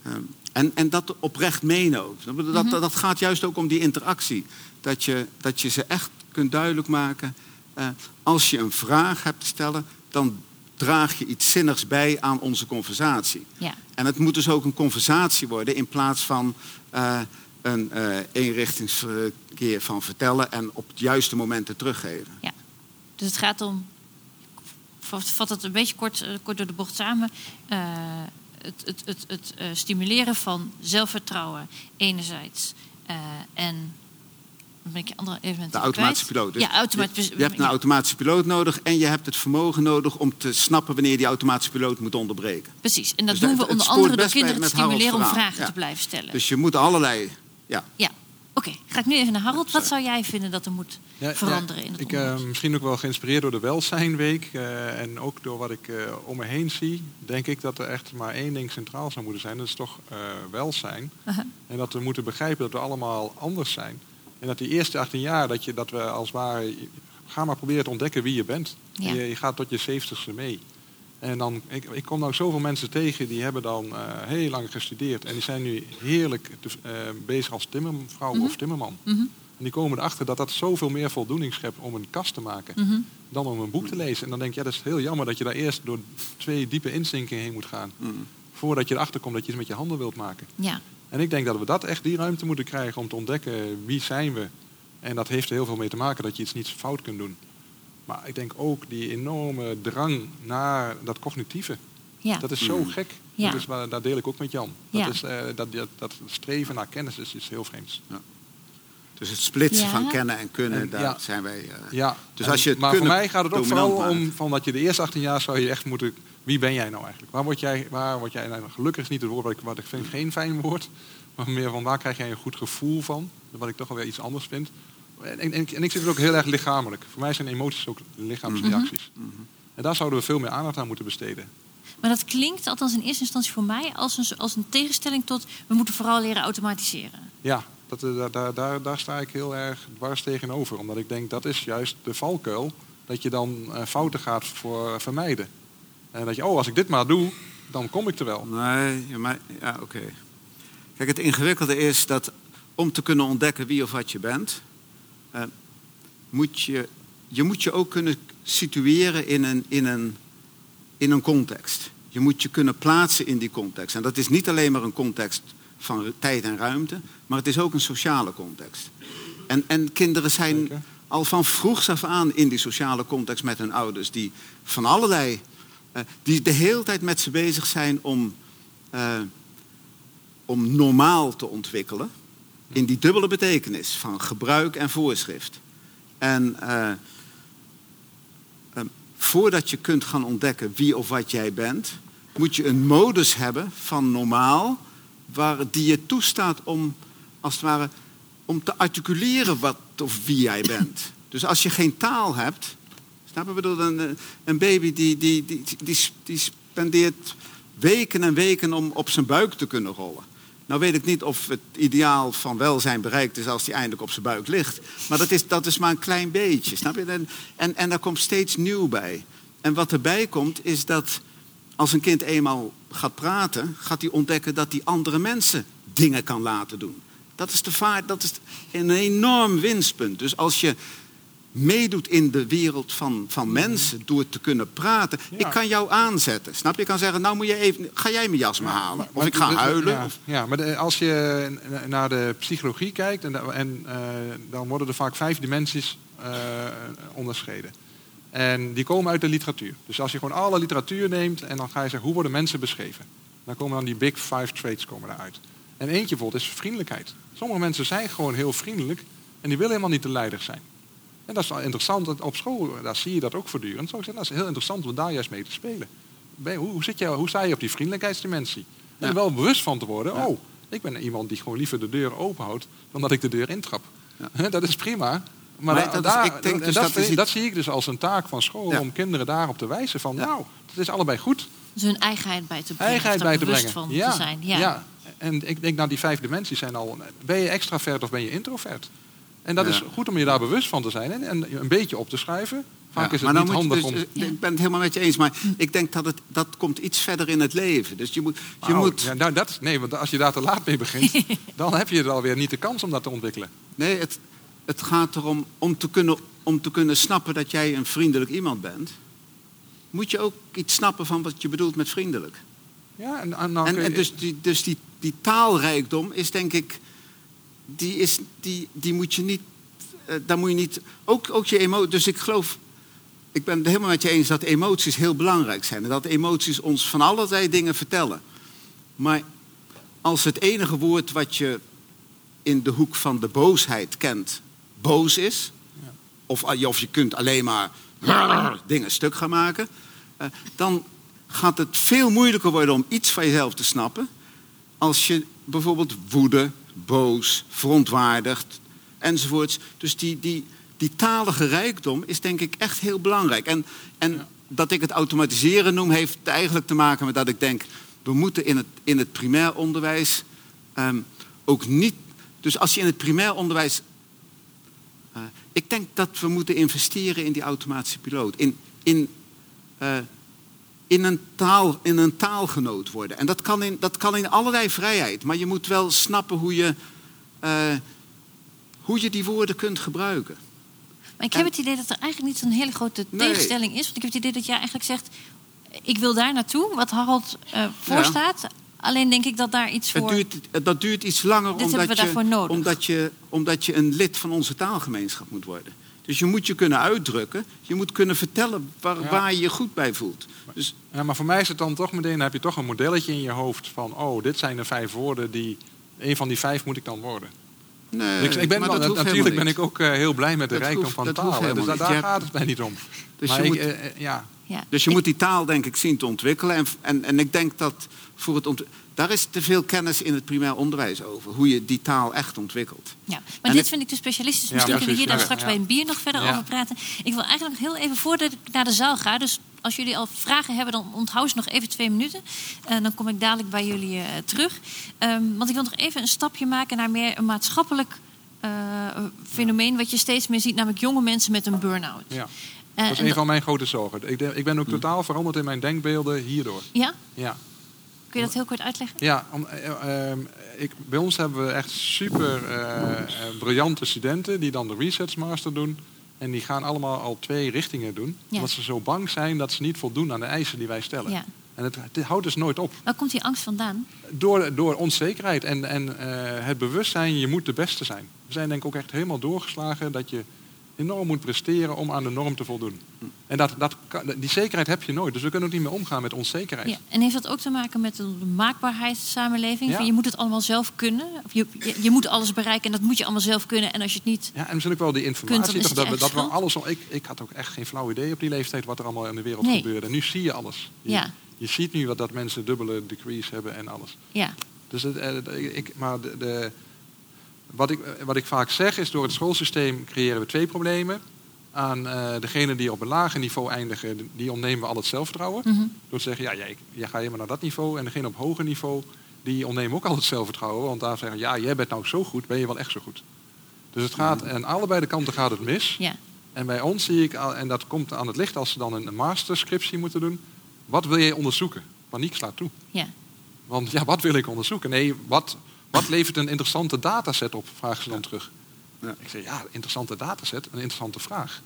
C: Ehm, en, en dat oprecht menen ook. Dat, dat,
A: Mhm.
C: dat gaat juist ook om die interactie. Dat je, dat je ze echt kunt duidelijk maken. eh, als je een vraag hebt te stellen, dan draag je iets zinnigs bij aan onze conversatie.
A: ja.
C: En het moet dus ook een conversatie worden in plaats van eh, een eh, eenrichtingsverkeer van vertellen en op het juiste momenten teruggeven.
A: Dus het gaat om, ik vat het een beetje kort, kort door de bocht samen, het, het, het, het eh, stimuleren van zelfvertrouwen enerzijds eh, en dan ben ik je andere evenementen
C: De automatische
A: kwijt.
C: piloot. Dus
A: ja, automatisch.
C: Je, je hebt een automatische piloot nodig en je hebt het vermogen nodig om te snappen wanneer die automatische piloot moet onderbreken.
A: Precies, en dat
C: Dus
A: doen we onder andere door kinderen te stimuleren om vragen
C: Ja.
A: te blijven stellen.
C: Dus je moet allerlei. Ja,
A: Oké, ga ik nu even naar Harold. Wat zou jij vinden dat er moet
B: Ja,
A: veranderen
B: ja,
A: in het
B: ik,
A: onderwijs?
B: misschien ook wel geïnspireerd door de Welzijnweek eh, en ook door wat ik eh, om me heen zie, denk ik dat er echt maar één ding centraal zou moeten zijn. Dat is toch welzijn.
A: Aha.
B: En dat we moeten begrijpen dat we allemaal anders zijn. En dat die eerste 18 jaar, dat, je, dat we als het ware, ga maar proberen te ontdekken wie je bent.
A: Ja.
B: Je, je gaat tot je zeventigste mee. En dan, ik, ik kom nou zoveel mensen tegen die hebben dan eh, heel lang gestudeerd. En die zijn nu heerlijk te- eh, bezig als timmervrouw
A: Mhm.
B: of timmerman.
A: Mhm,
B: En die komen erachter dat dat zoveel meer voldoening schept om een kast te maken.
A: mhm.
B: Dan om een boek te lezen. En dan denk je, ja, dat is heel jammer dat je daar eerst door twee diepe inzinkingen heen moet gaan.
C: Mm.
B: Voordat je erachter komt dat je iets met je handen wilt maken.
A: Ja,
B: En ik denk dat we dat echt die ruimte moeten krijgen om te ontdekken wie zijn we. En dat heeft er heel veel mee te maken dat je iets niet fout kunt doen. Maar ik denk ook die enorme drang naar dat cognitieve.
A: ja.
B: Dat is zo
C: Mm.
B: gek.
A: Ja.
B: Dat, is, waar- dat deel ik ook met Jan.
A: Ja.
B: Dat, is, eh, dat, dat, dat streven naar kennis is iets heel vreemds.
C: Dus het splitsen
A: Ja.
C: van kennen en kunnen,
B: En-
C: daar
B: ja.
C: zijn wij. eh,
B: Ja,
C: Dus
B: en-
C: als je het
B: maar voor mij gaat het ook vooral om van dat je de eerste 18 jaar zou je echt moeten. Wie ben jij nou eigenlijk? Waar word jij, waar word jij nou, gelukkig is niet het woord wat ik, wat ik vind geen fijn woord, maar meer van waar krijg jij een goed gevoel van? Wat ik toch alweer iets anders vind. En, en, en ik zit er ook heel erg lichamelijk. Voor mij zijn emoties ook lichaamsreacties.
C: Mhm.
B: En daar zouden we veel meer aandacht aan moeten besteden.
A: Maar dat klinkt, althans in eerste instantie voor mij, als een, als een tegenstelling tot we moeten vooral leren automatiseren.
B: Ja, dat, eh, daar, daar, daar, daar sta ik heel erg dwars tegenover. Omdat ik denk dat is juist de valkuil. Dat je dan eh, fouten gaat voor vermijden. En dat je, oh, als ik dit maar doe, dan kom ik er wel.
C: Nee, ja, maar ja, oké. Kijk, het ingewikkelde is dat om te kunnen ontdekken wie of wat je bent, eh, moet je, je moet je ook kunnen situeren in een, in, een, in een context. Je moet je kunnen plaatsen in die context. En dat is niet alleen maar een context van tijd en ruimte, maar het is ook een sociale context. En, en kinderen zijn
B: Zeker.
C: al van vroegs af aan in die sociale context met hun ouders, die van allerlei, eh, die de hele tijd met ze bezig zijn om, eh, om normaal te ontwikkelen. In die dubbele betekenis van gebruik en voorschrift. En eh, eh, voordat je kunt gaan ontdekken wie of wat jij bent, moet je een modus hebben van normaal, waar die je toestaat om, als het ware, om te articuleren wat of wie jij bent. Dus als je geen taal hebt, snap je? Ik bedoel, een, eh, een baby die, die, die, die, die spendeert weken en weken om op zijn buik te kunnen rollen. Nou weet ik niet of het ideaal van welzijn bereikt is als hij eindelijk op zijn buik ligt. Maar dat is, dat is maar een klein beetje, snap je? En, en, en daar komt steeds nieuw bij. En wat erbij komt is dat als een kind eenmaal gaat praten, gaat hij ontdekken dat hij andere mensen dingen kan laten doen. Dat is, de vaart, dat is een enorm winstpunt. Dus als je meedoet in de wereld van, van mensen door te kunnen praten.
B: Ja.
C: Ik kan jou aanzetten. Snap je? Ik kan zeggen, nou moet je even, ga jij mijn jas maar halen. Of
B: Maar
C: ik ga huilen.
B: Ja,
C: Of,
B: ja, maar de- als je naar de psychologie kijkt, en, en eh, dan worden er vaak vijf dimensies eh, onderscheiden. En die komen uit de literatuur. Dus als je gewoon alle literatuur neemt en dan ga je zeggen, hoe worden mensen beschreven? Dan komen dan die big five traits komen eruit. En eentje bijvoorbeeld is vriendelijkheid. Sommige mensen zijn gewoon heel vriendelijk en die willen helemaal niet te leider zijn. En dat is wel interessant, op school daar zie je dat ook voortdurend. Zo ik zeggen, dat is heel interessant om daar juist mee te spelen. Hoe, hoe, zit je, hoe sta je op die vriendelijkheidsdimensie? En
C: Ja.
B: er wel bewust van te worden,
C: Ja.
B: oh, ik ben iemand die gewoon liever de deur open houdt dan dat ik de deur intrap. dat is prima. Maar,
C: Maar
B: da-
C: dat is-
B: daar,
C: ik denk
B: en
C: dus
B: dat,
C: dat iets-
B: dat zie ik dus als een taak van school,
C: Ja.
B: om kinderen daarop te wijzen van,
C: Ja.
B: nou, het is allebei goed.
A: Dus hun eigenheid bij te brengen.
B: Eigenheid bij te
A: bewust
B: brengen.
A: van
B: ja.
A: te zijn. Ja.
B: En ik denk, nou, die vijf dimensies zijn al, ben je extravert of ben je introvert? En dat
C: Ja.
B: is goed om je daar bewust van te zijn en, en een beetje op te schrijven. Vaak
C: Ja,
B: is het
C: maar
B: niet handig
C: dus,
B: om...
C: eh, Ik ben het helemaal met je eens, maar ik denk dat het, dat komt iets verder in het leven. Dus je moet, je moet
B: ja, nou, dat, nee, want als je daar te laat mee begint, dan heb je er alweer niet de kans om dat te ontwikkelen.
C: Nee, het, het gaat erom om te, kunnen, om te kunnen snappen dat jij een vriendelijk iemand bent. Moet je ook iets snappen van wat je bedoelt met vriendelijk.
B: Ja, en, en, nou
C: en dus die, dus die, die taalrijkdom is denk ik die, is, die, die moet je niet, eh, daar moet je niet, ook, ook je emoties, dus ik geloof, ik ben het helemaal met je eens dat emoties heel belangrijk zijn. En dat emoties ons van allerlei dingen vertellen. Maar als het enige woord wat je in de hoek van de boosheid kent, boos is,
B: Ja.
C: of, of je kunt alleen maar dingen stuk gaan maken, eh, dan gaat het veel moeilijker worden om iets van jezelf te snappen. Als je bijvoorbeeld woede, boos, verontwaardigd enzovoorts. Dus die, die, die talige rijkdom is denk ik echt heel belangrijk. En, en dat ik het automatiseren noem, heeft eigenlijk te maken met dat ik denk, we moeten in het, in het primair onderwijs ehm, ook niet. Dus als je in het primair onderwijs. eh, ik denk dat we moeten investeren in die automatische piloot. In, in, eh, in, een, taal, in een taalgenoot worden. En dat kan, in, dat kan in allerlei vrijheid. Maar je moet wel snappen hoe je, eh, hoe je die woorden kunt gebruiken.
A: Maar ik heb
C: En-
A: het idee dat er eigenlijk niet zo'n hele grote
C: Nee.
A: tegenstelling is. Want ik heb het idee dat jij eigenlijk zegt... ik wil daar naartoe, wat Harold eh voorstaat. Alleen denk ik dat daar iets
C: Het
A: voor...
C: duurt, dat duurt iets langer omdat, je. Omdat, je, omdat je een lid van onze taalgemeenschap moet worden. Dus je moet je kunnen uitdrukken. Je moet kunnen vertellen waar,
B: Ja.
C: waar je je goed bij voelt. Dus
B: Ja, maar voor mij is het dan toch meteen, dan heb je toch een modelletje in je hoofd van, oh, dit zijn de vijf woorden die, een van die vijf moet ik dan worden.
C: nee,
B: ik, ik ben
C: maar
B: wel-
C: dat hoeft
B: natuurlijk ben ik ook eh, heel blij met de
C: Dat
B: rijkdom
C: hoeft-
B: van taal. Dus daar,
C: niet.
B: daar
C: Je
B: gaat het mij niet om.
C: Dus
B: maar
C: je
B: ik,
C: moet-
B: eh, eh, ja,
A: ja.
C: Dus je moet die taal denk ik zien te ontwikkelen. En, en, en ik denk dat voor het ont- daar is te veel kennis in het primair onderwijs over. Hoe je die taal echt ontwikkelt.
A: Ja, maar
C: En
A: dit vind ik te specialistisch. Dus
B: Ja,
A: misschien kunnen we hier dan straks
B: ja.
A: bij een bier nog verder
B: Ja.
A: over praten. Ik wil eigenlijk nog heel even, voordat ik naar de zaal ga... dus als jullie al vragen hebben, dan onthoud ze nog even twee minuten. En dan kom ik dadelijk bij jullie eh, terug. Ehm, want ik wil nog even een stapje maken naar meer een maatschappelijk eh, fenomeen... wat je steeds meer ziet, namelijk jonge mensen met een burn-out.
B: ja.
A: Eh,
B: Dat is
A: en
B: een van mijn grote zorgen. Ik, denk- ik ben ook totaal veranderd in mijn denkbeelden hierdoor.
A: Ja?
B: Ja,
A: Kun je dat heel kort uitleggen?
B: ja om, eh, ehm, ik, bij ons hebben we echt super eh, eh, briljante studenten die dan de Research Master doen. En die gaan allemaal al twee richtingen doen.
A: Ja.
B: Omdat ze zo bang zijn dat ze niet voldoen aan de eisen die wij stellen.
A: Ja.
B: En het, het houdt dus nooit op.
A: Waar komt die angst vandaan?
B: Door, door onzekerheid en, en het bewustzijn, je moet de beste zijn. We zijn denk ik ook echt helemaal doorgeslagen dat je enorm moet presteren om aan de norm te voldoen. En dat, dat, die zekerheid heb je nooit. Dus we kunnen ook niet meer omgaan met onzekerheid.
A: Ja. En heeft dat ook te maken met de maakbaarheidssamenleving?
B: Ja.
A: Je moet het allemaal zelf kunnen. Of je, je, je moet alles bereiken en dat moet je allemaal zelf kunnen. En als je het niet...
B: Ja, en misschien ook wel die informatie. dat, we, dat we alles al, ik, ik had ook echt geen flauw idee op die leeftijd wat er allemaal in de wereld
A: Nee.
B: gebeurde. En nu zie je alles. Je,
A: Ja.
B: je ziet nu wat dat mensen dubbele degrees hebben en alles.
A: Ja,
B: Dus het, eh, ik, maar de, de, wat, ik, wat ik vaak zeg is, door het schoolsysteem creëren we twee problemen. Aan eh degenen die op een lager niveau eindigen, die ontnemen we al het zelfvertrouwen.
A: Mhm.
B: Door te zeggen, ja, jij, jij gaat helemaal naar dat niveau. En degene op hoger niveau, die ontnemen ook al het zelfvertrouwen. Want daar zeggen, ja, jij bent nou zo goed, ben je wel echt zo goed. Dus het gaat, aan allebei de kanten gaat het mis.
A: ja,
B: En bij ons zie ik, al- en dat komt aan het licht als ze dan een masterscriptie moeten doen. Wat wil jij onderzoeken? Paniek slaat toe.
A: ja.
B: Want ja, wat wil ik onderzoeken? Nee, wat, wat levert een interessante dataset op? Vragen ze dan terug.
C: Ja.
B: Ik zeg, ja, interessante dataset, een interessante vraag.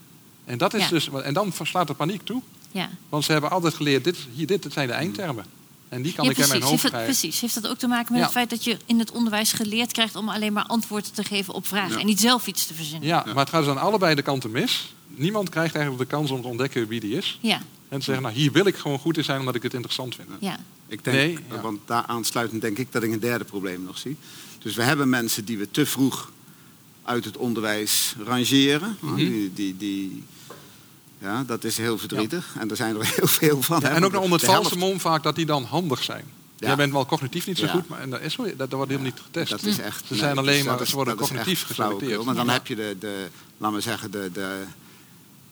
B: En, dat is
A: Ja.
B: dus, en dan slaat de paniek toe.
A: ja.
B: Want ze hebben altijd geleerd, dit, hier, dit zijn de eindtermen. En die kan
A: ja,
B: ik in mijn
A: precies.
B: hoofd
A: Heeft dat,
B: krijgen.
A: precies. Heeft dat ook te maken met
B: Ja.
A: het feit dat je in het onderwijs geleerd krijgt om alleen maar antwoorden te geven op vragen
C: Ja.
A: en niet zelf iets te verzinnen?
B: Ja, maar het gaat dus aan allebei de kanten mis. Niemand krijgt eigenlijk de kans om te ontdekken wie die is.
A: Ja,
B: En te zeggen, nou hier wil ik gewoon goed in zijn omdat ik het interessant vind.
A: ja.
C: Ik denk,
B: Nee,
C: eh,
B: ja.
C: want daar aansluitend denk ik dat ik een derde probleem nog zie. Dus we hebben mensen die we te vroeg uit het onderwijs rangeren.
B: Mhm.
C: die, die, die, ja, dat is heel verdrietig. En er zijn er heel veel van.
B: Ja, en ook nog onder
C: de
B: het valse mom vaak dat die dan handig zijn.
C: Ja.
B: Jij bent wel cognitief niet zo
C: Ja.
B: goed, maar en dat, is, zo- dat, dat wordt helemaal niet getest.
C: Dat is echt.
B: Ze zijn alleen
C: dus
B: maar-
C: dat is-
B: ze worden cognitief geselecteerd.
C: Maar dan
A: Ja.
C: heb je de, de, laten we zeggen, de, de,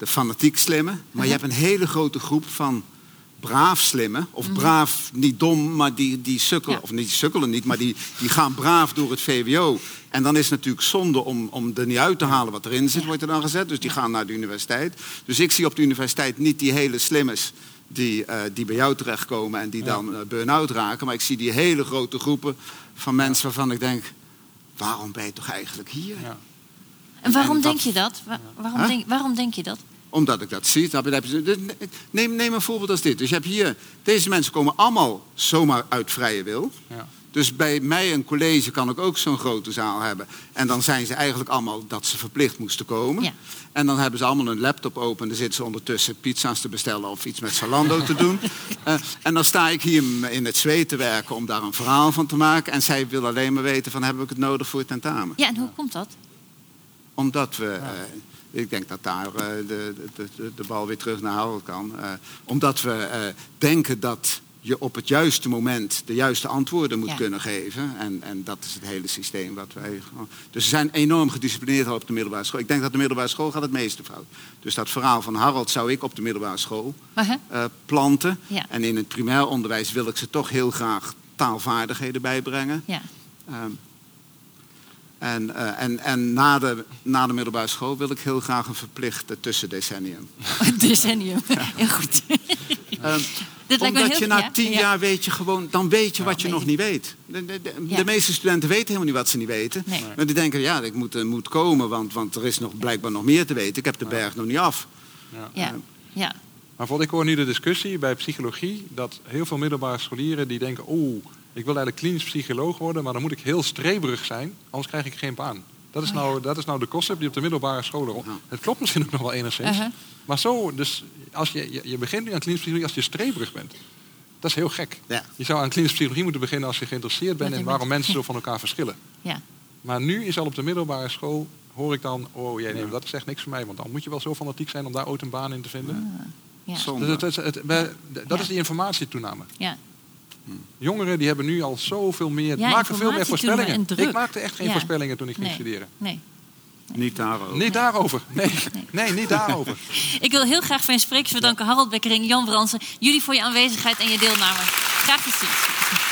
C: de fanatiek slimme. Maar
A: Mhm.
C: je hebt een hele grote groep van braaf slimme. Of braaf, niet dom, maar die, die sukkelen.
A: Ja.
C: Of niet die sukkelen niet, maar die, die gaan braaf door het VWO. En dan is het natuurlijk zonde om, om er niet uit te halen wat erin zit,
A: Ja.
C: wordt er dan gezet. Dus die gaan naar de universiteit. Dus ik zie op de universiteit niet die hele slimmes die, eh, die bij jou terechtkomen en die
B: Ja.
C: dan eh, burn-out raken. Maar ik zie die hele grote groepen van mensen waarvan ik denk... waarom ben je toch eigenlijk hier?
B: Ja.
A: En waarom
C: En dat-
A: denk je dat? Wa- waarom,
C: Huh?
A: denk, waarom denk je dat?
C: Omdat ik dat zie. Dan heb je- dus Neem, neem een voorbeeld als dit. Dus je hebt hier, deze mensen komen allemaal zomaar uit vrije wil.
B: Ja.
C: Dus bij mij een college kan ik ook zo'n grote zaal hebben. En dan zijn ze eigenlijk allemaal dat ze verplicht moesten komen.
A: Ja.
C: En dan hebben ze allemaal een laptop open. En dan zitten ze ondertussen pizza's te bestellen of iets met Zalando te doen. Eh, en dan sta ik hier in het zweet te werken om daar een verhaal van te maken. En zij wil alleen maar weten van heb ik het nodig voor het tentamen.
A: Ja, en hoe komt dat?
C: Omdat we, eh, ik denk dat daar eh, de, de, de, de bal weer terug naar Harold kan. Eh, omdat we eh, denken dat je op het juiste moment de juiste antwoorden moet
A: Ja.
C: kunnen geven. En, en dat is het hele systeem wat wij. Dus ze zijn enorm gedisciplineerd al op de middelbare school. Ik denk dat de middelbare school gaat het meeste fout. Dus dat verhaal van Harold zou ik op de middelbare school
A: Uh-huh.
C: planten.
A: Ja.
C: En in het primair onderwijs wil ik ze toch heel graag taalvaardigheden bijbrengen.
A: Ja.
C: Ehm, en en, en, en na, de, na de middelbare school wil ik heel graag een verplichte tussendecennium.
A: Decennium. Heel goed.
C: Ehm,
A: Dit lijkt me
C: omdat
A: heel-
C: je na
A: ja,
C: tien
A: ja.
C: jaar weet je gewoon, dan weet je wat je nog niet weet. De, de, de,
A: Ja.
C: de meeste studenten weten helemaal niet wat ze niet weten.
A: Nee.
C: Maar die denken, ja, ik moet, eh, moet komen, want, want er is nog blijkbaar nog meer te weten. Ik heb de berg nog niet af.
A: Ja. Ja.
B: Maar voor ik hoor nu de discussie bij psychologie dat heel veel middelbare scholieren die denken, oeh, ik wil eigenlijk klinisch psycholoog worden, maar dan moet ik heel streberig zijn, anders krijg ik geen baan. Dat is,
A: Oh,
B: nou, dat is nou de concept die op de middelbare scholen rond.
C: Ja.
B: Het klopt misschien ook nog wel enigszins.
A: Uh-huh.
B: Maar zo, dus als je, je, je begint nu aan klinische psychologie als je streberig bent. Dat is heel gek.
C: Ja.
B: Je zou aan klinische psychologie moeten beginnen als je geïnteresseerd bent in waarom
A: bent.
B: mensen zo van elkaar verschillen.
A: Ja.
B: Maar nu is al op de middelbare school, hoor ik dan, oh jij nee, dat is echt niks voor mij, want dan moet je wel zo fanatiek zijn om daar ooit een baan in te vinden.
A: Ja.
C: Zonde.
B: Dus het, het, het- we- dat
A: Ja.
B: is die informatietoename.
A: Ja.
B: Jongeren die hebben nu al zoveel meer,
A: Ja,
B: maken veel meer voorspellingen. Ik maakte echt geen
A: Ja.
B: voorspellingen toen ik ging
A: Nee.
B: studeren.
A: Nee.
C: Niet daarover.
B: Niet daarover. Nee, nee niet daarover.
A: Ik wil heel graag mijn sprekers bedanken. Harold Bekkering, Jan Bransen. Jullie voor je aanwezigheid en je deelname. Graag tot ziens.